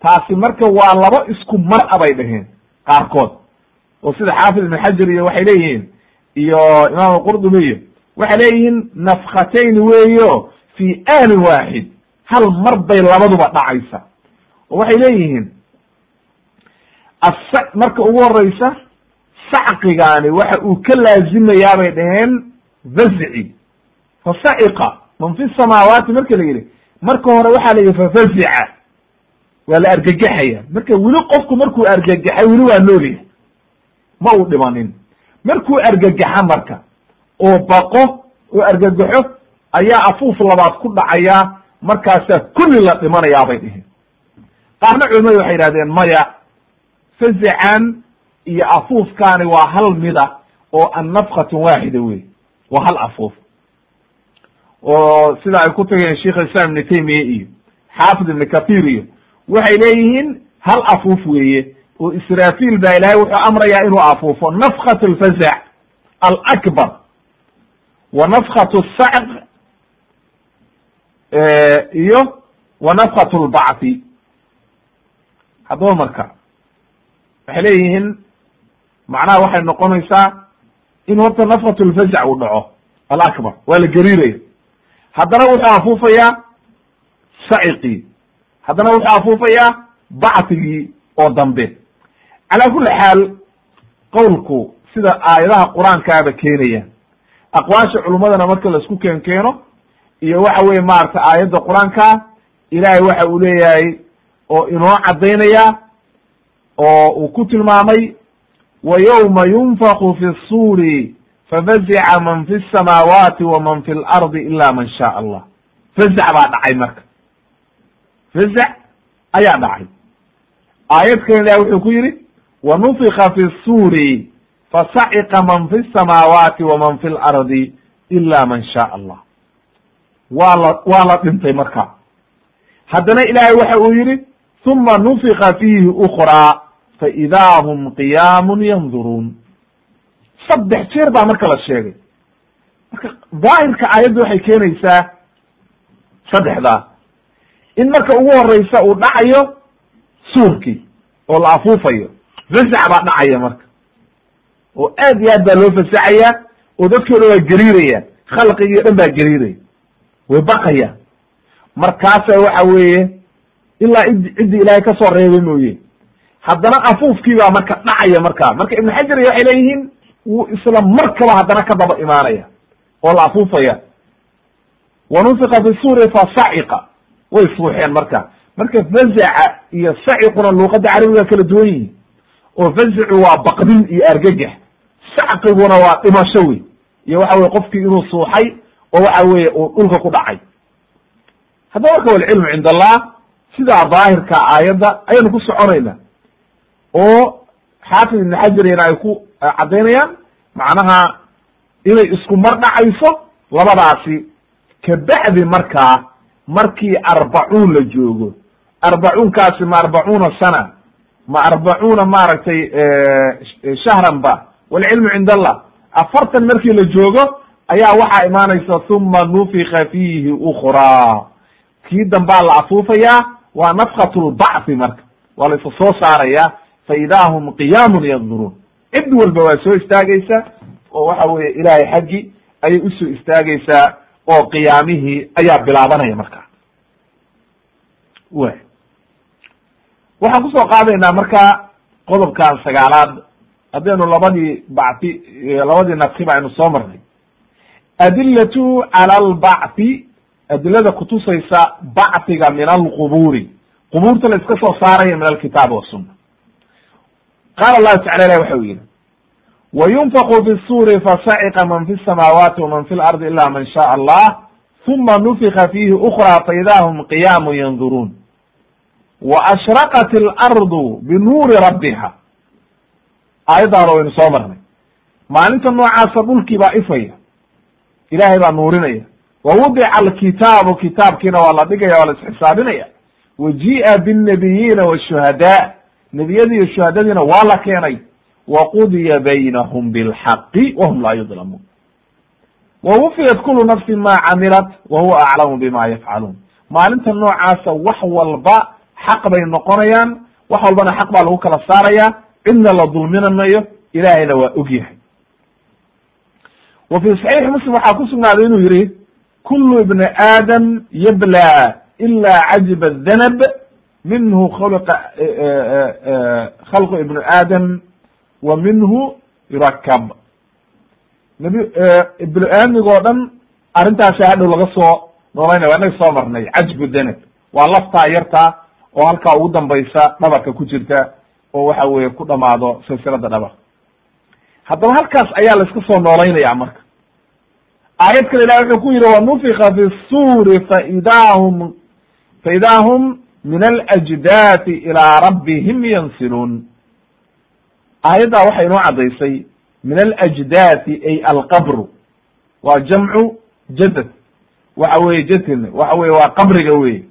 Taasi marka waa laba isku mar a bay dhaheen qaarkood. Oo sida xaafid ibn xajar iyo waxay leeyihiin iyo imaam qurdubi iyo waxay leeyihiin nafkhatayn weeyo fi aani waaxid hal mar bay labaduba dhacaysa. Oo waxay leeyihiin as marka ugu horeysa sacqigaani waxa uu ka laazimayaa bay dhaheen fazci. Fasaciqa man fi samaawaati marka la yidhi marka hore waxaa la yidhi fafazica waa la argagaxaya. Marka weli qofku markuu argagaxay weli waa noolyahay ma uu dhimanin. Markuu argagaxa marka oo baqo oo argagaxo ayaa afuuf labaad ku dhacayaa markaasaa kulli la dhimanayaa bay dhihin qaarna culimadu waxay yidhahdeen maya fazican iyo afuufkaani waa hal mida oo annafkatun waaxida wey waa hal afuuf. Oo sida ay ku tageen sheikh islam ibni taymiya iyo xaafid ibni kathir iyo waxay leeyihiin hal afuuf weeye. Oo israfil baa ilahay wuxuu amrayaa inuu afuufo. Nafkat alfazac alakbar. Wa nafkat sacq iyo wa nafkat lbacthi haddaba marka waxay leeyihiin macnaha waxay noqonaysaa in horta nafkat lfazac uu dhaco. Alakbar waa la gariiraya. Haddana wuxuu afuufayaa saciqii haddana wuxuu afuufayaa bactigii oo dambe. Calaa kulli xaal qowlku sida aayadaha qur'aankaaba keenaya aqwaasha culummadana marka la isku keen keeno iyo waxa weye maarata aayadda qur'aanka ilaahay waxa uu leeyahay oo inoo caddaynaya oo uu ku tilmaamay wa yowma yunfaku fi suuri fafazica man fi samaawaati wa man fi lardi ila man shaa allah fazac baa dhacay marka fazac ayaa dhacay aayad kale ilahi wuxuu ku yidhi wa nufika fi suuri fasaciqa man fi samaawaati wa man fi lardi ila man shaa allah waa la waa la dhintay marka haddana ilaahay waxa uu yidhi uma nufika fiihi ukraa faidaa hum qiyaamun yanduruun saddex jeer baa marka la sheegay marka daahirka aayadda waxay keenaysaa saddexdaa in marka ugu horeysa uu dhacayo suurkii oo la afuufayo fasax baa dhacaya marka oo aad iyo aad baa loo fasaxaya oo dadkii o dhan waa gariirayaan khalqigii o dhan baa gariiraya way baqayaan markaasa waxa weeye ilaa id ciddii ilaahay ka soo reebay mooye haddana afuufkii baa marka dhacaya markaa marka ibnu xajar waxay leeyihiin wuu isla markaba haddana ka daba imaanaya oo la afuufaya. Wa nufika fi suuri fa saciqa. Way suuxeen marka. Marka fazaca iyo saciquna luuqadda carabiga kala duwan yihiin oo fazacu waa baqdin iyo argagax. Sacqiguna waa dhimasho wey iyo waxa weye qofkii inuu suuxay oo waxa weye uu dhulka ku dhacay. Haddaba marka walcilmu cind allah sidaa daahirka aayadda ayaynu ku soconayna oo xaafid ibn xajarina ay ku caddaynayaan macnaha inay isku mar dhacayso labadaasi. Kabacdi markaa markii arbacuun la joogo arbacuunkaasi ma arbacuuna sana ma arbacuuna maaragtay shahran ba walcilmu cind allah afartan markii la joogo ayaa waxaa imaanaysa huma nufika fiihi ukraa kii dambaa la afuufayaa waa nafkat lbacthi marka. Waa la isa soo saaraya fa idaa hum qiyaamun yanduruun cid walba waa soo istaagaysa oo waxa weye ilaahay xaggi ayay u soo istaagaysaa oo qiyaamihii ayaa bilaabanaya marka. Wa waxaan ku soo qaadaynaa marka qodobkan sagaalaad haddaynu labadii bacti labadii nafkiba aynu soo marnay. Adilatu cala albacthi adilada kutusaysa bactiga min alqubuuri. Qubuurta la iska soo saaraya min alkitaabi wasuna qaala allahu tacala ilah waxa u yihi wayunfaqu fi suri fasaciqa man fi samaawaati waman fi lardi ila man shaء allah huma nufika fiihi ukra faida hum qiyaamu yanduruun waashraqat alardu binuuri rabbiha aayaddaana waynu soo marnay maalinta noocaasa dhulkii baa ifaya ilaahay baa nuurinaya wa wudica alkitaabu kitaabkiina waa la dhigaya waa la isxisaabinaya wa binnabiyiina washuhadaa nebiyadii iyo shuhadadiina waa la keenay. Wa qudiya baynahum bilxaqi wahum laa yudlamuun wa wufiyat kulu nafsin ma camilat wa huwa aclamu bima yafcaluun maalinta noocaasa wax walba xaq bay noqonayaan wax walbana xaq baa lagu kala saaraya. Cidna la dulminanayo ilaahayna waa og yahay. Wa fi saxiixi muslim waxaa ku sugnaaday inuu yihi kulu ibni aadam yabla ila cajiba danab minhu khulqa khalqu ibnu aadam wa minhu yurakab nabi ibnu aadamigoo dhan arrintaasi hadhow laga soo noolaynaya waa inaga soo marnay cajbu danab waa laftaa yartaa oo halkaa ugu dambaysa dhabarka ku jirta oo waxa weye ku dhamaado silsilada dhabar haddaba halkaas ayaa la iska soo noolaynaya marka aayad kale ilahi wuxuu ku yihi wanufika fi suri faida hum faida hum min alajdaati ilaa rabbihim yansiluun aayaddaa waxay inoo caddaysay min alajdaati ay alqabru waa jamcu jadad waxa weye jadn waxa weye waa qabriga weye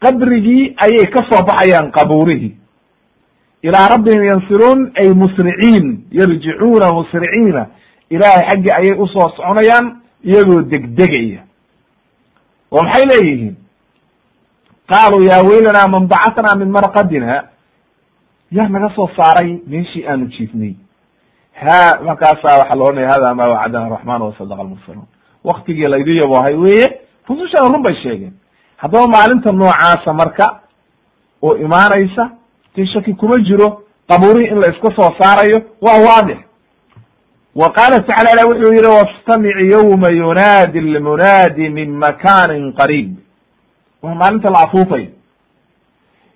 qabrigii ayay ka soo baxayaan qabuurihii. Ilaa rabbihim yansiluun ay musriciin yarjicuuna musriciina. Ilaahay xaggii ayay u soo soconayaan iyagoo degdegaya. Oo maxay leeyihiin qaaluu ya weylanaa man bacatnaa min marqadina yaa naga soo saaray meeshii aanu jiifnay ha markaasaa waxaa la ohanaya hada ma wacadana araxman wasadaqa almursaluun waktigii laydu yaboohay weye rusushana run bay sheegeen haddaba maalinta noocaasa marka oo imaanaysa ti shaki kuma jiro qabuurihii in la iska soo saarayo waa waadix wa qaala tacala wuxuu yihi wastamic yawma yunaadi lmunaadi min makanin qariib waa maalinta la afuufayo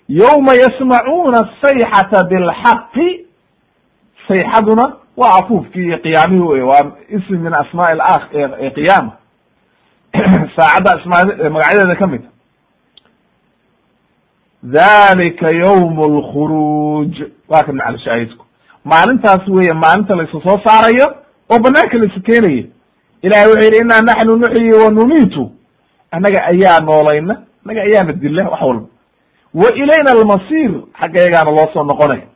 yawma yasmacuuna asayxata bilxaqi sayxaduna waa afuufkii iyo qiyaamihi wey waa ism min asmaa l qiyaama saacadda asmaa magacyadeeda ka mid. Dalika ywm lkhuruuj waa ka macalshaahidku maalintaas weeye maalinta la isu soo saarayo oo banaanka la isu keenayo. Ilahay wuxuu yidhi inaa naxnu nuxyi wa numiitu. Annaga ayaa noolayna annaga ayaana dila wax walba wa ilayna almasir xaggayagaana loo soo noqonaya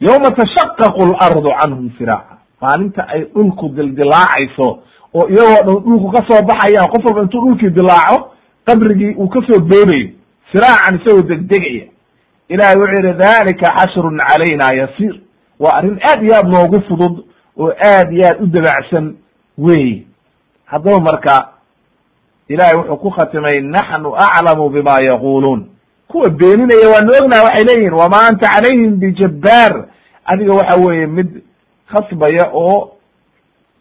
yawma tashaqaqu lardu canhum firaaca maalinta ay dhulku dildilaacayso oo iyagoo dhan dhulku ka soo baxayaan qof walba intuu dhulkii dilaaco qabrigii uu ka soo boodayo siraacan isagoo degdegaya. Ilahay wuxuu yidhi dalika xashrun calayna yasiir. Waa arrin aad iyo aad noogu fudud oo aad iyo aad u dabacsan wey haddaba marka ilahay wuxuu ku khatimay naxnu aclamu bima yaquluun kuwa beeninaya waanu ognaha waxay leeyihiin wama anta calayhim bijabbaar. Adiga waxa weeye mid khasbaya oo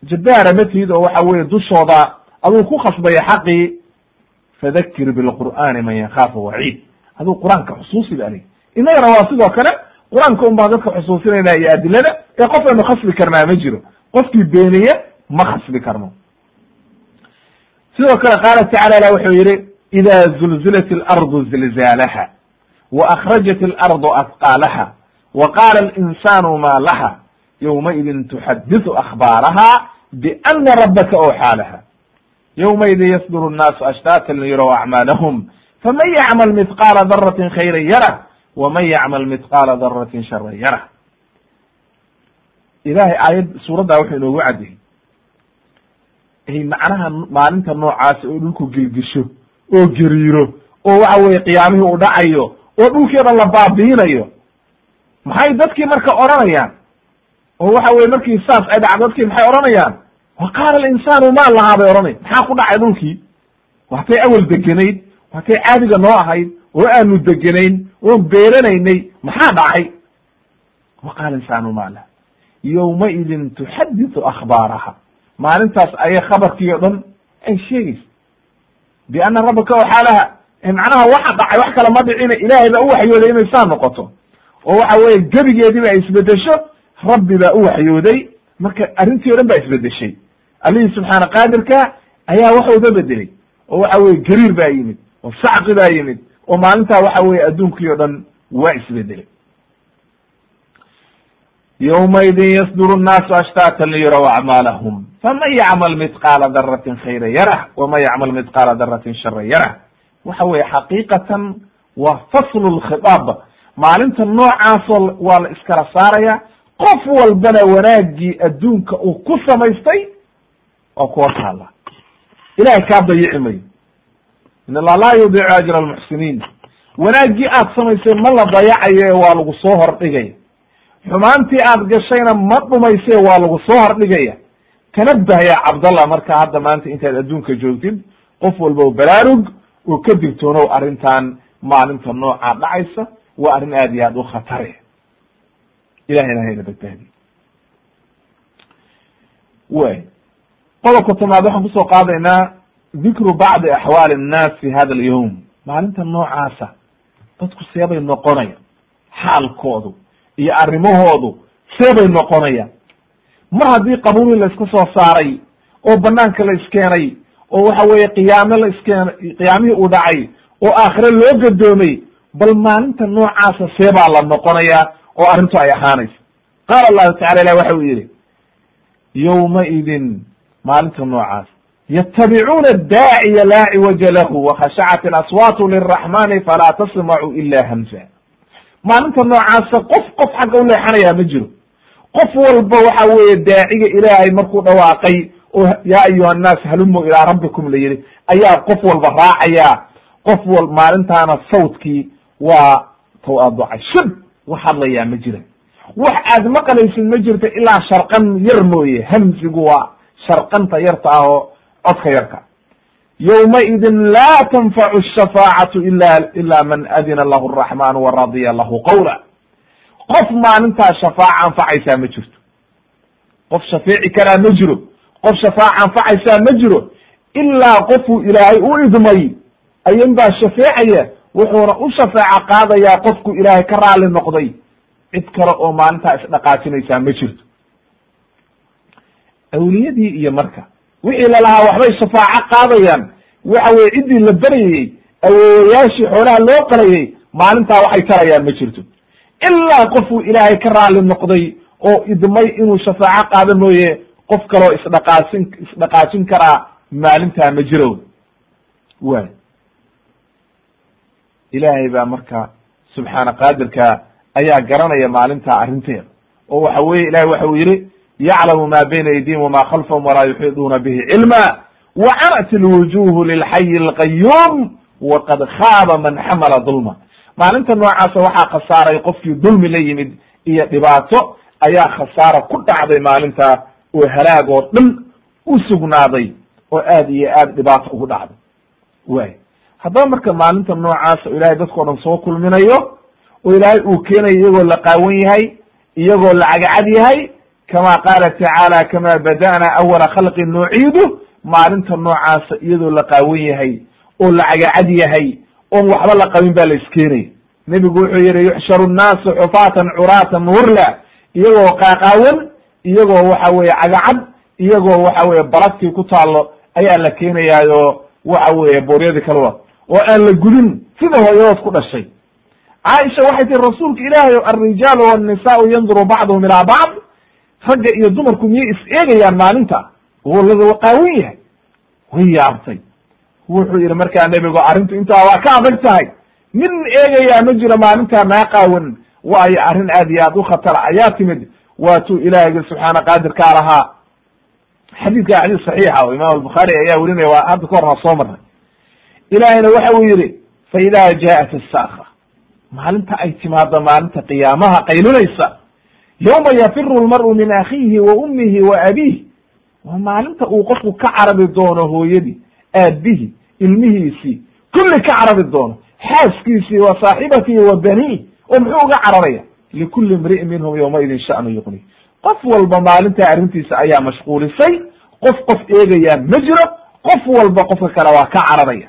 jabbaara matihid oo waxa weye dushooda aduu ku khasbaya xaqii fadakir bilqur'aani man yakhaafu waciid aduu qur'aanka xusuusi ba alig innagana waa sidoo kale qur'aanka un baan dadka xusuusinayna iyo adilada ee qof aynu khasbi karnaa ma jiro. Qofkii beeniye ma khasbi karno sidoo kale qaala tacala ilah wuxuu yihi ida zulzilat alardu zilzaalaha wa akrajat alardu asqaalaha wa qaala alinsanu ma laha ywmaidin tuxadisu akhbaaraha biana rabaka awxaa laha ywmaidin yasduru nnaasu ashtatan liyuraw acmaalahum faman yacmal mithqaala daratin khayran yarah waman yacmal mithqaala daratin sharan yarah. Ilahay aayad suuraddaa wuxuu inoogu cadiyey ay macnaha maalinta noocaasi oo dhulku gelgesho oo geriiro oo waxa weye qiyaamihii u dhacayo oo dhan la baabiinayo. Maxay dadkii marka odhanayaan? Oo waxa weye markii saas ay dhacdo dadkii maxay odhanayaan? Wa qaala alinsaanu maa lahaa bay odhanay maxaa ku dhacay dhulkii? Waatay awel degenayd waatay caadiga noo ahayd oo aanu degenayn oon beeranaynay maxaa dhacay? Wa qaala insaanu maa laha yowmaidin tuxaditu akhbaaraha maalintaas ayay khabarkii o dhan ay sheegaysa. Biana rabbaka waxaalaha macnaha waxa dhacay wax kale ma dhicina ilaahay baa u waxyooday inay saa noqoto. Oo waxa weye gebigeediba ay isbedesho rabbi baa u waxyooday marka arrintii o dhan baa isbedeshay allihii subxaana qaadirka ayaa wax uga bedelay oo waxa weye gariir baa yimid oo sacqi baa yimid oo maalintaa waxa weye adduunkii o dhan waa isbedelay ywmaidin yasduru nnaasu ashtatan liyuraw acmaalahum faman yacmal midqaala daratin khayra yarah waman yacmal midqaala daratin shara yarah waxa weye xaqiiqatan waa faslu lkhitaab maalinta noocaasoo waa la iskala saaraya qof walbana wanaagii adduunka uu ku samaystay waa kuwa taala ilahay kaa dayici mayo in allah laa yudiicu ajra almuxsiniin wanaaggii aad samaysay ma la dayacayo waa lagu soo hordhigaya xumaantii aad gashayna ma dhumayse waa lagu soo hordhigaya tanabah ya cabdallah marka hadda maanta intaad adduunka joogtid qof walba baraarug oo ka digtoonow arrintan maalinta noocaa dhacaysa waa arrin aad iyo aad u khatare. Ilahayna hayna badbaadi way. Qodobka tobnaad waxaan ku soo qaadaynaa dikru bacdi axwaali nnaas fi hada alyawm. Maalinta noocaasa dadku seebay noqonaya xaalkoodu iyo arrimahoodu seebay noqonayaan. Mar haddii qabuuli la iska soo saaray oo banaanka la iskeenay oo waxa weeye qiyaame la iskeenay qiyaamihii uu dhacay oo aakhire loo gadoomay bal maalinta noocaasa seebaa la noqonayaa oo arrintu ay ahaanaysa. Qaala allahu tacala ilah waxa uu yidhi yowmaidin maalinta noocaas. Yatabicuuna daaciya laa ciwaja lahu wakhashacat alaswaatu liraxmani falaa tasmacu ila hamsa maalinta noocaasa qof qof xagga u leexanayaa ma jiro. Qof walba waxa weeye daaciga ilaahay markuu dhawaaqay oo yaa ayuha annaas halumu ilaa rabbikum la yidhi ayaa qof walba raacayaa qof wal maalintaana sawtkii waa tawaducay shib wax hadlayaa ma jira. Wax aad maqlaysid ma jirto ilaa sharqan yar mooye. Hamsigu waa sharqanta yarta ah oo codka yarka yowmaidin laa tanfacu shafaacatu ila man adina lahu araxmanu waradiya lahu qawla qof maalintaa shafaaca anfacaysaa ma jirto qof shafeeci karaa ma jiro qof shafaaca anfacaysaa ma jiro ilaa qofuu ilaahay u idmay ayan baa shafeecaya wuxuuna u shafeeca qaadayaa qofku ilaahay ka raali noqday cid kale oo maalintaa isdhaqaajinaysaa ma jirto awliyadii iyo marka wixii lalahaa waxbay shafaaco qaadayaan. Waxa weye ciddii la beryayey awoowayaashii xoolaha loo qalayay maalintaa waxay tarayaan ma jirto. Ilaa qofuu ilaahay ka raali noqday oo idmay inuu shafaaco qaado mooye qof kaloo isdhaqaasin isdhaqaajin karaa maalintaa ma jiro way ilaahay baa marka subxaana qaadirka ayaa garanaya maalintaa arrinteeda. Oo waxa weye ilahay waxa uu yihi yaclamu ma bayna aydihim wama khalfahum walaa yuxiiduuna bihi cilma wacanat alwujuhu lilxayi alqayuum waqad khaaba man xamala dulma maalinta noocaasa waxaa khasaaray qofkii dulmi la yimid iyo dhibaato ayaa khasaara ku dhacday maalinta oo halaag oo dhan u sugnaaday oo aad iyo aad dhibaato ugu dhacday way haddaba marka maalinta noocaasa ilahay dadkao dhan soo kulminayo oo ilaahay uu keenayo iyagoo la qaawan yahay iyagoo la cagcad yahay kama qaala tacaala kama bada'na awala khalqin nuciidu maalinta noocaasa iyadoo la qaawan yahay oo la cagacad yahay oon waxba la qabin baa la iskeenaya nebigu wuxuu yihi yuxsharu nnaasu xufaatan curaatan hurla iyagoo qaaqaawan iyagoo waxa weye cagacad iyagoo waxa weye balagtii ku taallo ayaa la keenayaayo waxa weye booryadii kalwa oo aan la gudin sida hooyadood ku dhashay caaisha waxay tihi rasuulka ilaahay o alrijaalu wannisaau yanduru bacduhum ilaa bacd ragga iyo dumarku miyay is eegayaan maalinta? Walaga qaawan yahay. Way yaabtay. Wuxuu yihi markaa nebigu arrintu intaa waa ka adag tahay. Nin eegayaa ma jiro maalintaa naa qaawan waayo arrin aad iyo aad u khatara ayaa timid. Waatuu ilaahayga subxaana qaadirkaa lahaa. Xadiidka xadiis saxiixa oo imaam albukhaari ayaa werinaya waa hadda ka horna soo marnay. Ilaahayna waxa uu yihi fa idaa jaءat asaakra maalinta ay timaado maalinta qiyaamaha qaylinaysa yawma yafiru lmar'u min akhiihi wa ummihi wa abiih. Waa maalinta uu qofku ka carabi doono hooyadii aabihi ilmihiisii kulli ka carabi doono. Xaaskiisii wa saaxibatihi wa baniih oo muxuu uga cararaya? Likulli imri'in minhum yawmaidin sha'nu yuqni qof walba maalintaa arrintiisa ayaa mashquulisay qof qof eegayaa ma jiro qof walba qofka kale waa ka cararaya.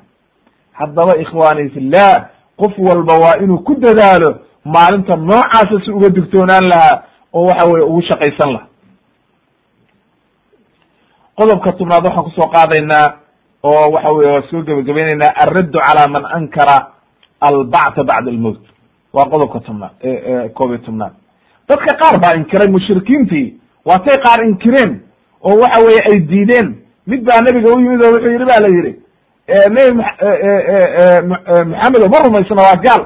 Haddaba ikhwaani fillah qof walba waa inuu ku dadaalo maalinta noocaasa si uga digtoonaan lahaa oo waxa weye ugu shaqaysan laha qodobka tobnaad waxaan ku soo qaadaynaa oo waxa weye waa soo gebagabaynaynaa alraddu calaa man ankara albacta bacda almowt waa qodobka tobnaad koob iyo tobnaad. Dadka qaar baa inkiray mushrikiintii waatay qaar inkireen oo waxa weye ay diideen. Mid baa nebiga u yimid oo wuxuu yihi ba la yihi nebi maxamed oo ma rumaysna waa gaal.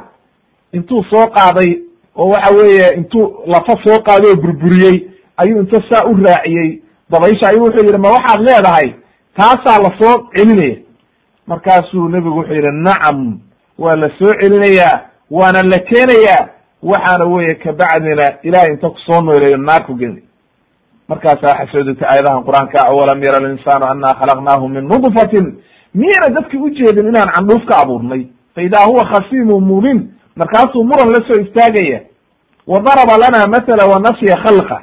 Intuu soo qaaday oo waxa weeye intuu lafa soo qaaday oo burburiyey ayuu inta saa u raaciyey. Dabaysha ayuu wuxuu yihi ma waxaad leedahay? Taasaa la soo celinaya. Markaasuu nebigu wuxuu yihi nacam waa la soo celinayaa waana la keenayaa waxaana weye kabacdina ilahay inta ku soo nooleeyo naar ku geni markaasaa waxaa soo degtay aayadahan qur'aanka awalam yara alinsaanu anna khalaqnaahu min nudfatin miyayna dadki ujeedin inaan candhuuf ka abuurnay. Fa idaa huwa khasiimu mubin markaasuu muran la soo istaagaya wa daraba lana mathala wa nasya khalqa.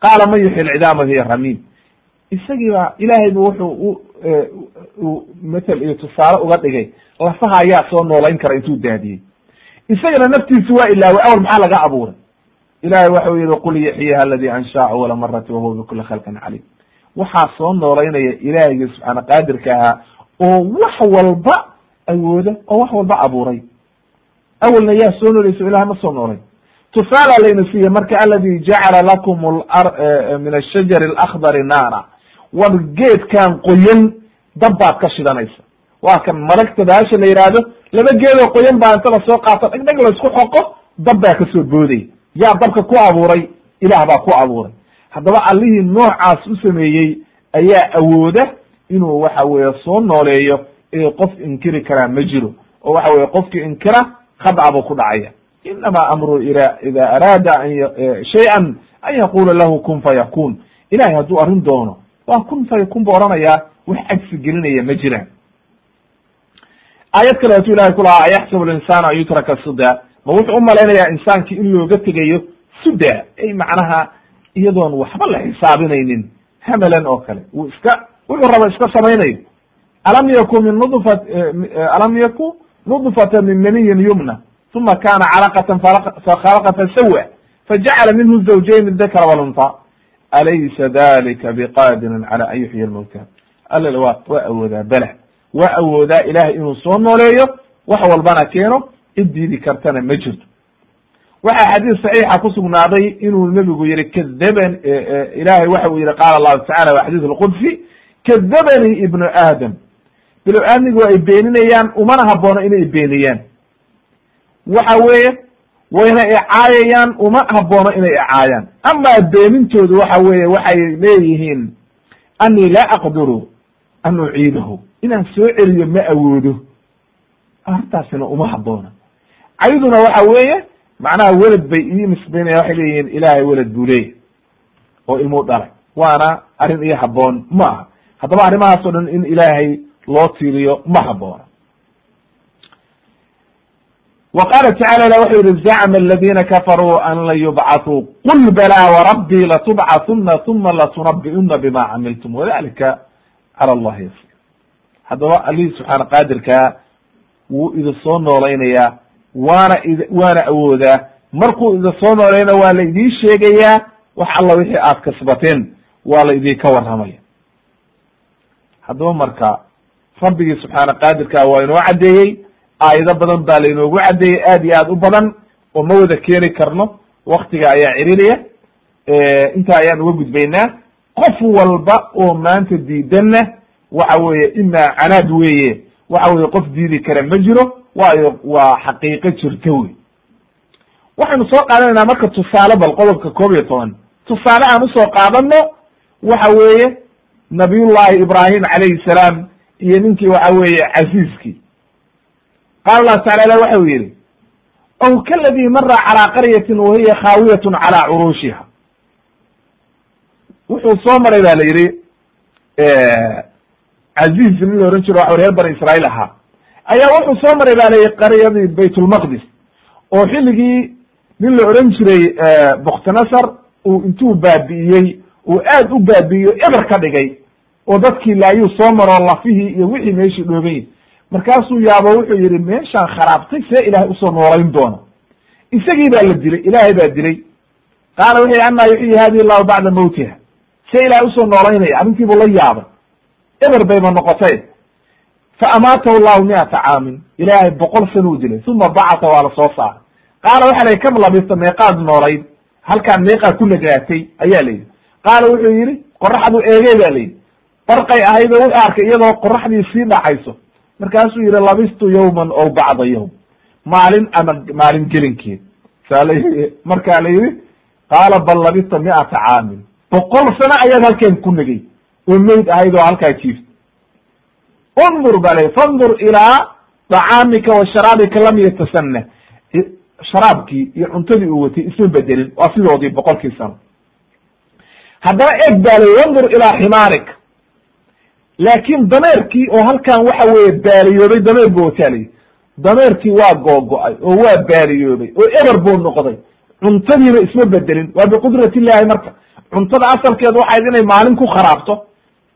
Qaala man yuxyi lcidaama hiya ramiim. Isagii baa ilaahay bu wuxuu u mathel iyo tusaale uga dhigay lafaha ayaa soo noolayn kara intuu daadiyey. Isagana naftiisi waa ilaaway awal maxaa laga abuuray? Ilahay waxau yihi qul yaxyiha aladi anshaa awala marati wahuwa bikuli khalqin caliim. Waxaa soo noolaynaya ilaahigii subxaana qaadirka ahaa oo wax walba awooda oo wax walba abuuray awalna yaa soo noolaysa ilahay ma soo noolay tusaala layna siiye marka aladi jacala lakum min ashajari alakdari naara war geedkan qoyan dab baad ka shidanaysa waa kan maragta baasha la yihahdo laba geedoo qoyan baa inta la soo qaato dheg dheg la isku xoqo dab baa ka soo boodaya yaa dabka ku abuuray ilaah baa ku abuuray haddaba allihii noocaas u sameeyey ayaa awooda inuu waxa weye soo nooleeyo ee qof inkiri karaa ma jiro oo waxa weye qofkii inkira khadca buu ku dhacaya inama amru ida araada an shay-an an yaqula lahu kun fayakun ilahay hadduu arrin doono waa kun fayakun bu odhanayaa wax cagsi gelinaya ma jiraan aayad kale watuu ilahay ku lahaa ayaxsabu linsaanu an yutraka suda ma wuxuu umalaynayaa insaankii in looga tegayo suda ay macnaha iyadoon waxba la xisaabinaynin hamalan oo kale uu iska wuxuu raba iska samaynayo alam yakun min nudfat alam yakun nudfata min maniyin yumna uma kana calaqatan fakhalaqa fasawa fajacala minhu zawjayn dakra walunta alaysa dalika biqadirin cala an yuxyi lmawta alla waa waa awoodaa bela waa awoodaa ilahay inuu soo nooleeyo wax walbana keeno diidi kartana ma jirto waxaa xadiis saxiixa kusugnaaday inuu nebigu yihi kadaban ilahay waxa uu yihi qaala allahu tacala wa xadiis lqudsi kadabanii ibnu aadam bilo aadmigu ay beeninayaan umana haboono inay beeniyaan. Waxa weeye wayna icaayayaan uma haboono inay icaayaan amaa beenintoodu waxa weeye waxay leeyihiin anii laa aqdiru an uciidahu inaan soo celiyo ma awoodo. Arrintaasina uma habboona cayduna waxa weeye macnaha welad bay ii nisbaynaya waxay leeyihiin ilaahay welad buu leeyahy oo ilmuu dhalay. Waana arrin ii habboon ma aha. Haddaba arrimahaas o dhan in ilaahay loo tiiriyo ma habboona wa qaala tacala ila wuxuu yihi zacma aladina kafaruu an lan yubcathuu qul balaa warabbii latubcathuna uma latunabi'una bima camiltum. Wadalika cala allahi yasir haddaba allihii subxaana qaadirkaa wuu idin soo noolaynayaa waana id waana awoodaa. Markuu idin soo noolayna waa la idiin sheegayaa wax alla wixii aad kasbateen waa la idinka warramaya haddaba marka rabbigii subxaana qaadirkaa waa inoo caddeeyey aayado badan baa lainoogu caddeeyey aad iyo aad u badan oo ma wada keeni karno waktiga ayaa cirinaya intaa ayaan uga gudbaynaa qof walba oo maanta diidanna waxa weeye imaa canaad weeye waxa weye qof diidi kara ma jiro waayo waa xaqiiqo jirta wey. Waxaynu soo qaadanaynaa marka tusaale bal qodobka koob iyo toban. Tusaale aan u soo qaadano waxa weeye nabiyullahi ibrahim calayhi salaam iyo ninkii waxa weeye casiiskii. Qaala allahu tacala ilah waxa uu yihi ow kaladii mara calaa qaryatin wahiya khaawiyatun calaa curuushiha. Wuxuu soo maray ba la yihi caziz nin la ohan jiro waxa reer bani israail ahaa. Ayaa wuxuu soo maray ba layihi qaryadii baytulmaqdis oo xilligii nin la odhan jiray buktinasar uu intuu baabi'iyey uu aad u baabi'iyo eber ka dhigay oo dadkii laayuu soo maroo lafihii iyo wixii meeshii dhoogan yihi markaasuu yaabo wuxuu yihi meeshaan kharaabtay see ilaahay u soo noolayn doona isagii baa la dilay ilaahay baa dilay. Qaala wuxuu yihi anaa yuxyi hadihi llahu bacda mawtiha. See ilaahay u soo noolaynaya arrintii buu la yaabay. Eber bayba noqotay. Fa amaatahu llahu miata caamin. Ilaahay boqol sana u dilay uma bacata waa la soo saaray. Qaala waxa la yihi kam labista meeqaad noolayd halkaan meeqaa ku nagaatay ayaa la yidhi. Qaala wuxuu yihi qoraxdu eegey ba la yidhi barqay ahayd oo wuxuu arkay iyadoo qoraxdii sii dhacayso. Markaasuu yihi labistu yawman ow bacda yawm. Maalin ama maalin gelinkeed. Saa yii markaa la yihi qaala bal labista miata caamin. Boqol sano ayaad halkeen ku negay oo meyd ahayd oo halkaa jiifta undur ba la fandur ilaa dacaamika wa sharaabika lam yatasana sharaabkii iyo cuntadii uu watay isma bedelin waa sidoodii boqolkii sano. Haddana eg baa la wandur ilaa ximaarik laakin dameerkii oo halkan waxa weeye baaliyoobay dameer bu wataa layihi dameerkii waa googo-ay oo waa baaliyoobay oo eber buu noqday. Cuntadiina isma bedelin waa biqudrat illahi marka. Cuntada asalkeedu waxayd inay maalin ku kharaabto.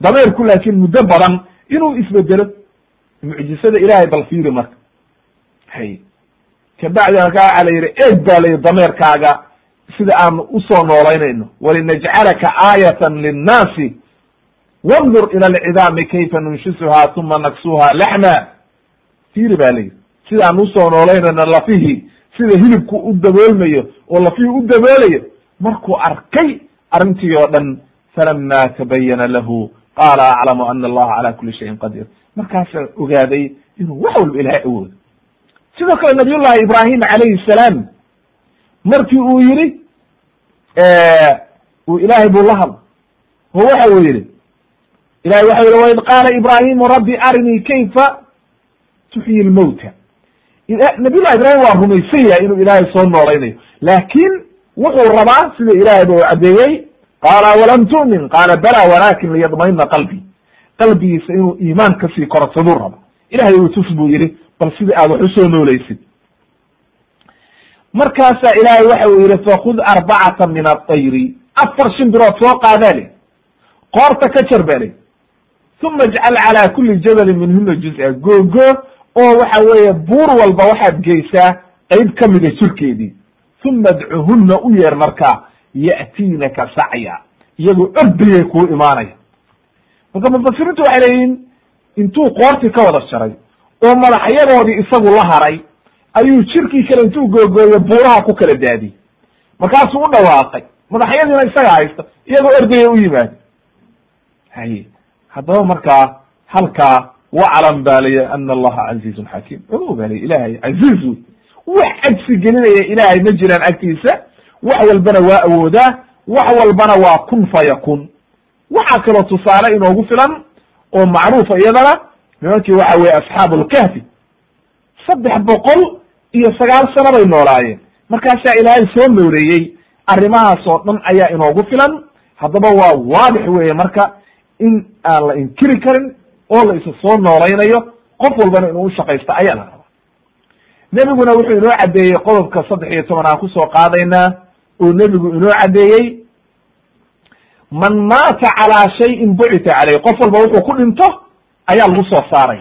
Dameerku laakin muddo badan inuu isbedelo mucjisada ilaahay bal fiiri marka. Hay. Kabacdi markaa waxaa la yihi eeg baa layihi dameerkaaga sida aan u soo noolaynayno walinajcalaka aayatan linnaasi wandur ila alcidaami kayfa nunshisuhaa uma naksuha laxma fiiri ba layihi sida aan u soo noolaynayno lafihii sida hilibku u daboolmayo oo lafihii u daboolayo markuu arkay arrintii oo dhan falama tabayana lahu qaala aclamu ana allaha cala kuli shayin qadiir markaasaa ogaaday inuu wax walba ilahay awoodo sidoo kale nabiyullahi ibrahim calayhi salaam markii uu yihi uu ilaahay buu la hadl oo waxa uu yihi ilahay waxa yihi waid qaala ibrahimu rabbi arinii kayfa tuxyi lmowta nabiyullahi ibrahim waa rumaysan yahay inuu ilaahay soo noolaynayo laakin wuxuu rabaa sida ilahay ba u caddeeyey qaala walam tu'min? Qaala bala walakin liyadmaina qalbi. Qalbigiisa inuu iimaan ka sii korsaduu raba ilahay uu tus buu yihi bal sida aad wax u soo noolaysid. Markaasaa ilaahay waxa uu yihi fakud arbacata min atayri afar shimbirood soo qaadaa qoorta ka jar ba li uma ijcal calaa kuli jabalin minhuna juz-a googo oo waxa weeye buur walba waxaad geysaa qeyb kamida jirkeedii uma adcuhunna u yeer markaa ya'tiinaka sacya. Iyagoo ordayay kuu imaanaya. Marka mufasiriintu waxay leeyihiin intuu qoortii ka wada jaray oo madaxyadoodii isagu la haray ayuu jirkii kale intuu googooyo buuraha ku kala daadiyey markaasuu u dhawaaqay. Madaxyadiina isaga haysta iyagoo ordaya u yimaado haye haddaba markaa halkaa waclam baa lay ana allaha casiizun xakiim ogow baa lay ilaahay casiiz wey wax cagsi gelinaya ilaahay ma jiraan agtiisa. Wax walbana waa awoodaa wax walbana waa kun fa yakun. Waxaa kaloo tusaale inoogu filan
oo macruufa iyadana nimankii waxa weye asxaabu lkahfi saddex boqol iyo sagaal sano bay noolaayeen. Markaasaa ilaahay soo nooreeyey arrimahaas oo dhan ayaa inoogu filan. Haddaba waa waadix weeye marka in aan la inkiri karin oo la isa soo noolaynayo qof walbana inuu ushaqaysto ayaa la rabaa. Nebiguna wuxuu inoo caddeeyey qodobka saddex iyo toban aan ku soo qaadaynaa oo nebigu inoo caddeeyey man maata calaa shayin bucita caleyh qof walba wuxuu ku dhinto ayaa lagu soo saaray.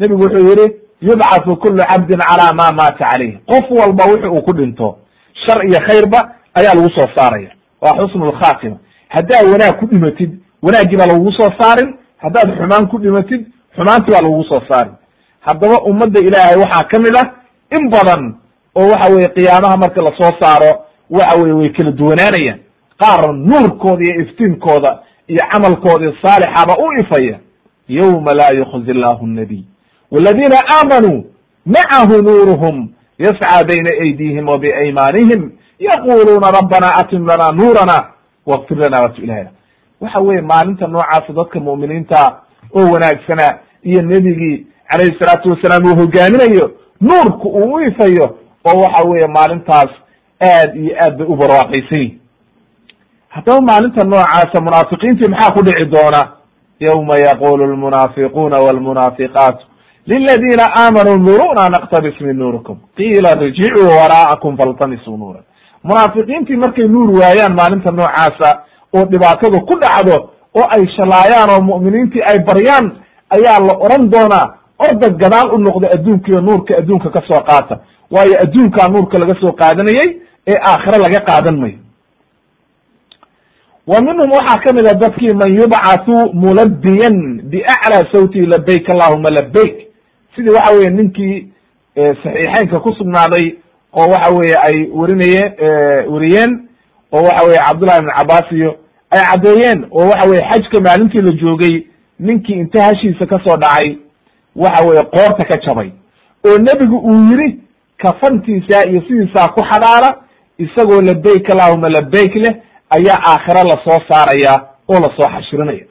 Nebigu wuxuu yihi yubcathu kulu cabdin calaa ma maata caleyh qof walba wixi uu ku dhinto shar iyo khayrba ayaa lagu soo saaraya. Waa xusnu lkhaatima haddaad wanaag ku dhimatid wanaaggii baa lagugu soo saarin haddaad xumaan ku dhimatid xumaantii baa lagugu soo saarin. Haddaba ummadda ilaahay waxaa ka mid ah in badan oo waxa weye qiyaamaha marka la soo saaro waxa weye way kala duwanaanayaan. Qaar nuurkooda iyo iftiinkooda iyo camalkoodii saalixaba u ifaya yowma laa yukzi allahu nabiy waladiina aamanuu macahu nuuruhum yasca bayna aydihim wa biaymaanihim yaquluuna rabbana atim lana nuurana wاkfir lana watub ilayna waxa weye maalinta noocaasa dadka mu'miniinta oo wanaagsana iyo nebigii calayhi salaatu wasalaam uu hogaaminayo nuurku uu u ifayo oo waxa weye maalintaas aad iyo aad bay u barwaaqaysan yihiin haddaba maalinta noocaasa munaafiqiintii maxaa ku dhici doona? Yawma yaqulu lmunaafiquuna wlmunaafiqaatu liladina aamanuu nuruna naqtabis min nuurikum qiila rjicuu waraa'akum faltamisuu nuura munaafiqiintii markay nuur waayaan maalinta noocaasa oo dhibaatadu ku dhacdo oo ay shalaayaan oo mu'miniintii ay baryaan ayaa la oran doonaa orda gadaal u noqda adduunkiiyo nuurka adduunka ka soo qaata. Waayo adduunkaa nuurka laga soo qaadanayey ee aakhire laga qaadan mayo. Wa minhum waxaa ka mid a dadkii man yubcathu mulabbiyan biaclaa sawtihi labayk allahuma labayk sidii waxa weye ninkii saxiixeynka ku sugnaaday oo waxa weye ay warinayeen wariyeen oo waxa weye cabdullahi ibn cabbaas iyo ay caddeeyeen oo waxa weye xajka maalintii la joogay ninkii inta hashiisa ka soo dhacay waxa weye qoorta ka jabay. Oo nebigu uu yiri kafantiisa iyo sidiisaa ku xadaara isagoo labayk allahuma labayk leh ayaa aakhira la soo saaraya oo la soo xashirinaya.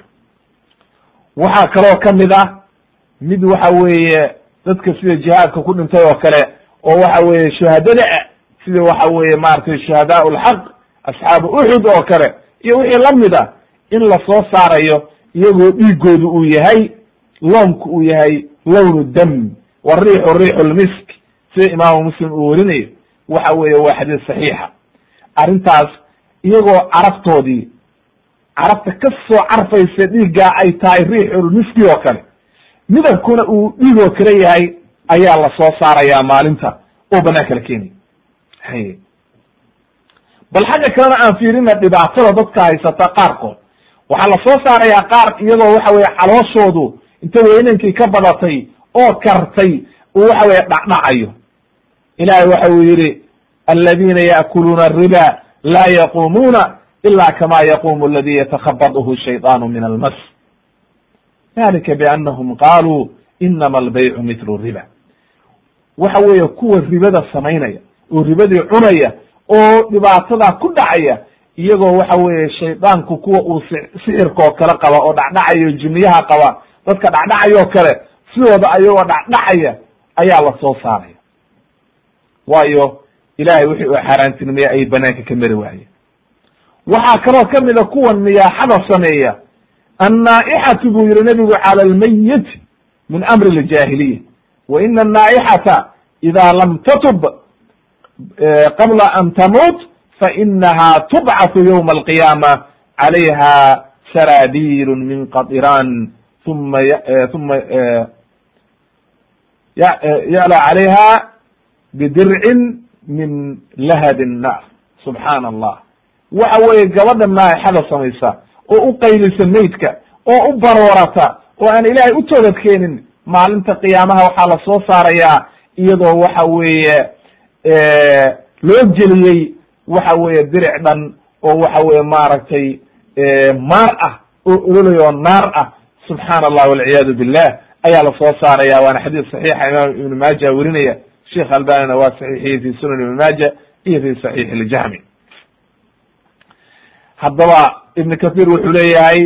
Waxaa kaloo ka mid ah mid waxa weeye dadka sida jihaadka ku dhintay oo kale oo waxa weeye shuhadada sida waxa weeye maratay shuhadaa lxaq asxaabu uxud oo kale iyo wixii la mid a in la soo saarayo iyagoo dhiigoodu uu yahay loomku uu yahay lownu dam wariixu riixu lmisk sida imaamu muslim uu werinayo waxa weeye waa xadiis saxiixa. Arrintaas iyagoo carabtoodii carabta ka soo carfaysa dhiiggaa ay tahay riixulmiski oo kale midabkuna uu dhiigoo kale yahay ayaa la soo saarayaa maalinta oo banaanka la keenaya bal xagga kalena aan fiirina dhibaatada dadka haysata qaarkood. Waxaa la soo saarayaa qaar iyadoo waxa weye calooshoodu inta weynankii ka badatay oo kartay uu waxa weye dhacdhacayo. Ilahay waxa uu yihi alladina yaakuluuna ariba laa yaqumuuna ila kama yaqumu aladi yatakhabadhu shayطaanu min almas. Dalika biannahum qaluu inama albaycu mitlu riba. Waxa weeye kuwa ribada samaynaya oo ribadii cunaya oo dhibaatada ku dhacaya iyagoo waxa weeye shaydaanku kuwa uu sixirkoo kale qaba oo dhacdhacayo jiniyaha qaba dadka dhacdhacayoo kale sidooda ayagoo dhacdhacaya ayaa la soo saaraya. Waayo ilahay wixii uu xaaraantinimaya ay banaanka ka mari waayeen. Waxaa kaloo ka mid a kuwa niyaaxada sameeya. Annaaixatu buu yihi nabigu cala almayit min amri ljaahiliya wa ina annaaixata ida lam tatub qabla an tamuut fainaha tubcathu ywma alqiyaama calayha saraabiil min qadiraan uma uma ya'la calayha bidircin min lahadi nnar subxaana allah waxa weeye gabadha naaixada samaysa oo u qaylisa maydka oo u baroorata oo aan ilaahay u toobad keenin maalinta qiyaamaha waxaa la soo saarayaa iyadoo waxa weeye loo geliyey waxa weeye diric dhan oo waxa weye maaragtay maar ah oo ololay oo naar ah subxaana allah walciyaadu billah ayaa la soo saaraya. Waana xadiis saxiixa imaam ibnu maaja werinaya sheekh albanina waa saxiixiyey fi sunan ibn maaja iyo fi saxiix iljami haddaba ibn kathir wuxuu leeyahay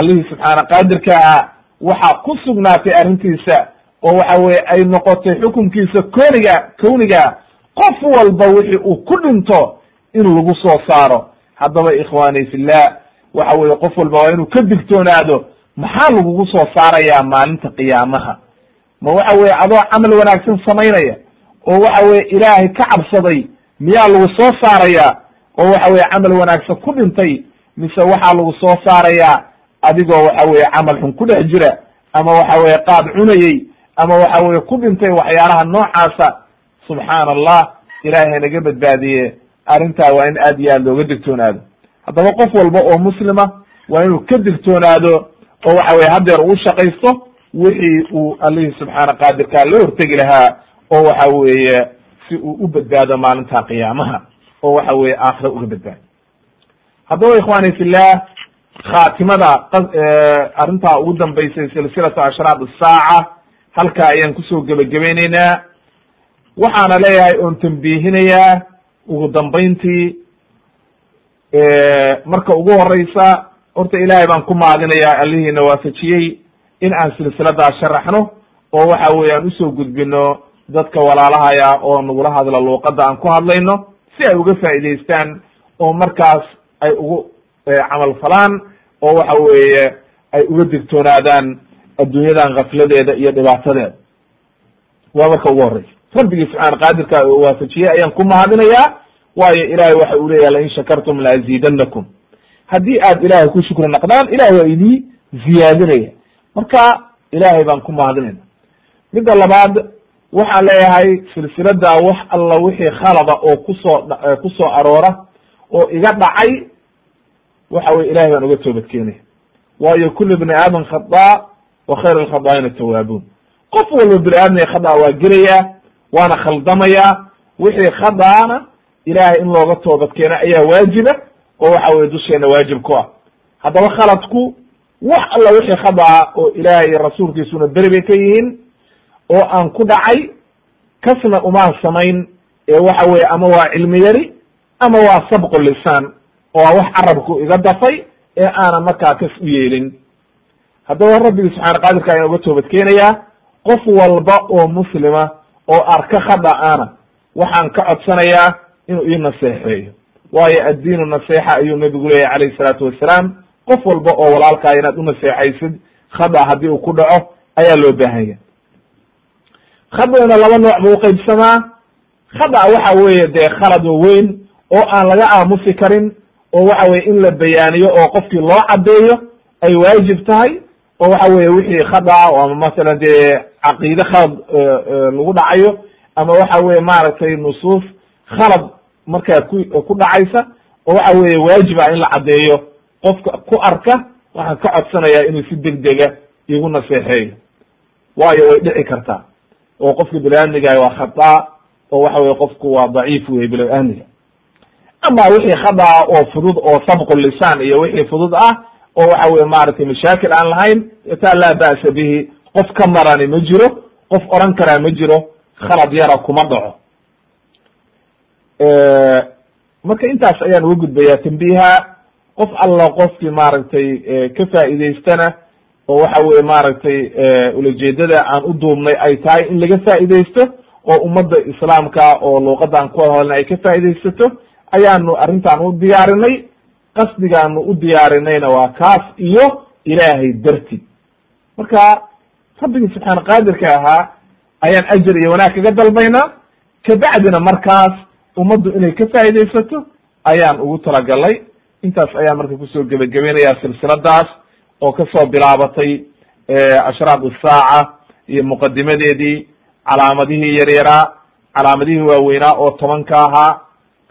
allihii subxaana qaadirka ah waxaa ku sugnaatay arrintiisa oo waxa weye ay noqotay xukunkiisa kooniga kowniga qof walba wixii uu ku dhinto in lagu soo saaro. Haddaba ikhwaani fillah waxa weye qof walba waa inuu ka digtoonaado maxaa lagugu soo saarayaa maalinta qiyaamaha? Ma waxa weye adoo camal wanaagsan samaynaya oo waxa weye ilaahay ka cabsaday miyaa lagu soo saarayaa oo waxa weye camal wanaagsan ku dhintay mise waxaa lagu soo saarayaa adigoo waxa weye camal xun ku dhex jira ama waxa weye qaad cunayey ama waxa weye ku dhintay waxyaalaha noocaasa subxaana allah ilaahay naga badbaadiye arrintaa waa in aad iyo aad looga digtoonaado. Haddaba qof walba oo muslima waa inuu ka digtoonaado oo waxa weye haddeer uu shaqaysto wixii uu allihii subxaana qaadirkaa la hortegi lahaa oo waxa weeye si uu u badbaado maalinta qiyaamaha oo waxa weye aakhira uga badbaado. Haddaba ikhwani fillah khaatimada arrintaa ugu dambaysay silsilatu ashraad asaaca halkaa ayaan ku soo gebagabayneynaa waxaana leeyahay oon tambiihinayaa ugu dambayntii marka ugu horeysa horta ilaahay baan ku maadinayaa allihiina waafajiyey in aan silsiladaa sharaxno oo waxa weye aan u soo gudbino dadka walaalahaya oo nagula hadla luuqadda aan ku hadlayno si ay uga faa'idaystaan oo markaas ay ugu camal falaan oo waxa weeye ay uga digtoonaadaan adduunyadan kafladeeda iyo dhibaatadeeda. Waa marka ugu horeysa rabbigii subxaana qaadirka waafajiyey ayaan ku mahadinayaa. Waayo ilahay waxa uu leeyahay lain shakartum laaziidanakum haddii aad ilaahay ku shukri naqdaan ilahay waa idii ziyaadinaya. Marka ilaahay baan ku mahadinayna midda labaad waxaan leeyahay silsilada wax alla wixii khalada oo ku soo ku soo aroora oo iga dhacay waxa weye ilahay baan uga toobad keenaya waayo kulu bni aadam khada wa khayr alkhadaaina tawaabuun qof walba bini aadmiga khada waa gelaya waana khaldamaya wixii khadaana ilahay in looga toobad keena ayaa waajiba oo waxa weye dusheena waajib ku ah. Haddaba khaladku wax alla wixii khadaa oo ilahay iyo rasuulkiisuna beri bay ka yihiin oo aan ku dhacay kasna umaan samayn ee waxa weye ama waa cilmi yari ama waa sabqu lisaan oo wax carabku iga dafay ee aanan markaa kas u yeelin haddaba rabbigi subxaana qaadirka ayaan uga toobad keenayaa qof walba oo muslima oo arka khada ana waxaan ka codsanayaa inuu ii naseexeeyo. Waayo addiinu naseexa ayuu nabigu leeyahy calayhi salaatu wassalaam qof walba oo walaalkaa inaad u naseexaysid khada haddii uu ku dhaco ayaa loo baahanya khadana laba nooc buu uqaybsamaa khada waxa weeye dee khalad weyn oo aan laga aamusi karin oo waxa weye in la bayaaniyo oo qofkii loo caddeeyo ay waajib tahay oo waxa weye wixii khada ama masalan dee caqiide khalad lagu dhacayo ama waxa weye maaragtay nusuus khalad markaa ku ku dhacaysa oo waxa weye waajiba in la caddeeyo. Qofka ku arka waxaan ka codsanayaa inuu si deg dega igu naseexeeyo. Waayo way dhici kartaa. Oo qofka bini-aadmigaah waa khada oo waxa weye qofku waa daciif wey bini-aadmiga ama wixii khada oo fudud oo sabqu lisaan iyo wixii fudud ah oo waxa weye maaragtay mashaakil aan lahayn taa laa ba'sa bihi. Qof ka marani ma jiro qof oran karaa ma jiro khalad yara kuma dhaco. Marka intaas ayaan uga gudbayaa tambiha qof alla qofkii maaragtay ka faa'idaystana oo waxa weye maaragtay ulajeedada aan u duubnay ay tahay in laga faa'iidaysto oo ummadda islaamka oo luuqadaan ku hadalna ay ka faa'iidaysato ayaanu arrintan u diyaarinay qasdigaanu u diyaarinayna waa kaas iyo ilaahay darti. Marka rabbigii subxaana qaadirka ahaa ayaan ajar iyo wanaag kaga dalbaynaa. Kabacdina markaas ummaddu inay ka faa'iidaysato ayaan ugu talagalay. Intaas ayaan marka ku soo gebagabeynaya silsiladaas oo ka soo bilaabatay ashraad isaaca iyo muqadimadeedii calaamadihii yaryaraa calaamadihii waaweynaa oo tobanka ahaa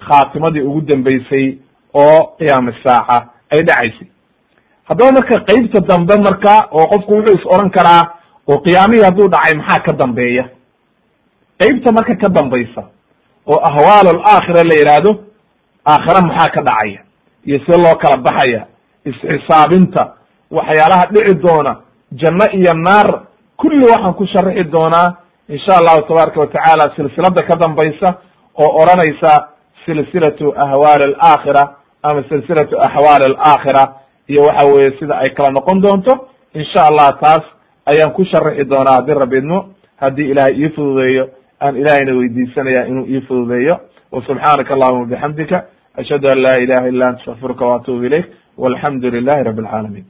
khaatimadii ugu dambeysay oo qiyaam saaca ay dhacaysay haddaba marka qeybta dambe marka oo qofku wuxuu is oran karaa oo qiyaamihii hadduu dhacay maxaa ka dambeeya? Qeybta marka ka dambaysa oo ahwaal alaakhira la yidhaahdo aakhira maxaa ka dhacaya? Iyo see loo kala baxaya isxisaabinta waxyaalaha dhici doona janno iyo naar kulli waxaan ku sharaxi doonaa insha allahu tabaaraka watacaala silsilada ka dambaysa oo odhanaysa silsilatu ahwaali alaakhira ama silsilatu axwaal alaakhira iyo waxa weye sida ay kala noqon doonto insha allah taas ayaan ku sharixi doonaa haddii rabbi idmo haddii ilahay ii fududeeyo aan ilahayna weydiisanaya inuu ii fududeeyo. Wasubxaanaka allahuma bixamdika ashhadu an la ilaha illa anta astafiruka waatubu ilayk walxamdu lilahi rabi alcaalamiin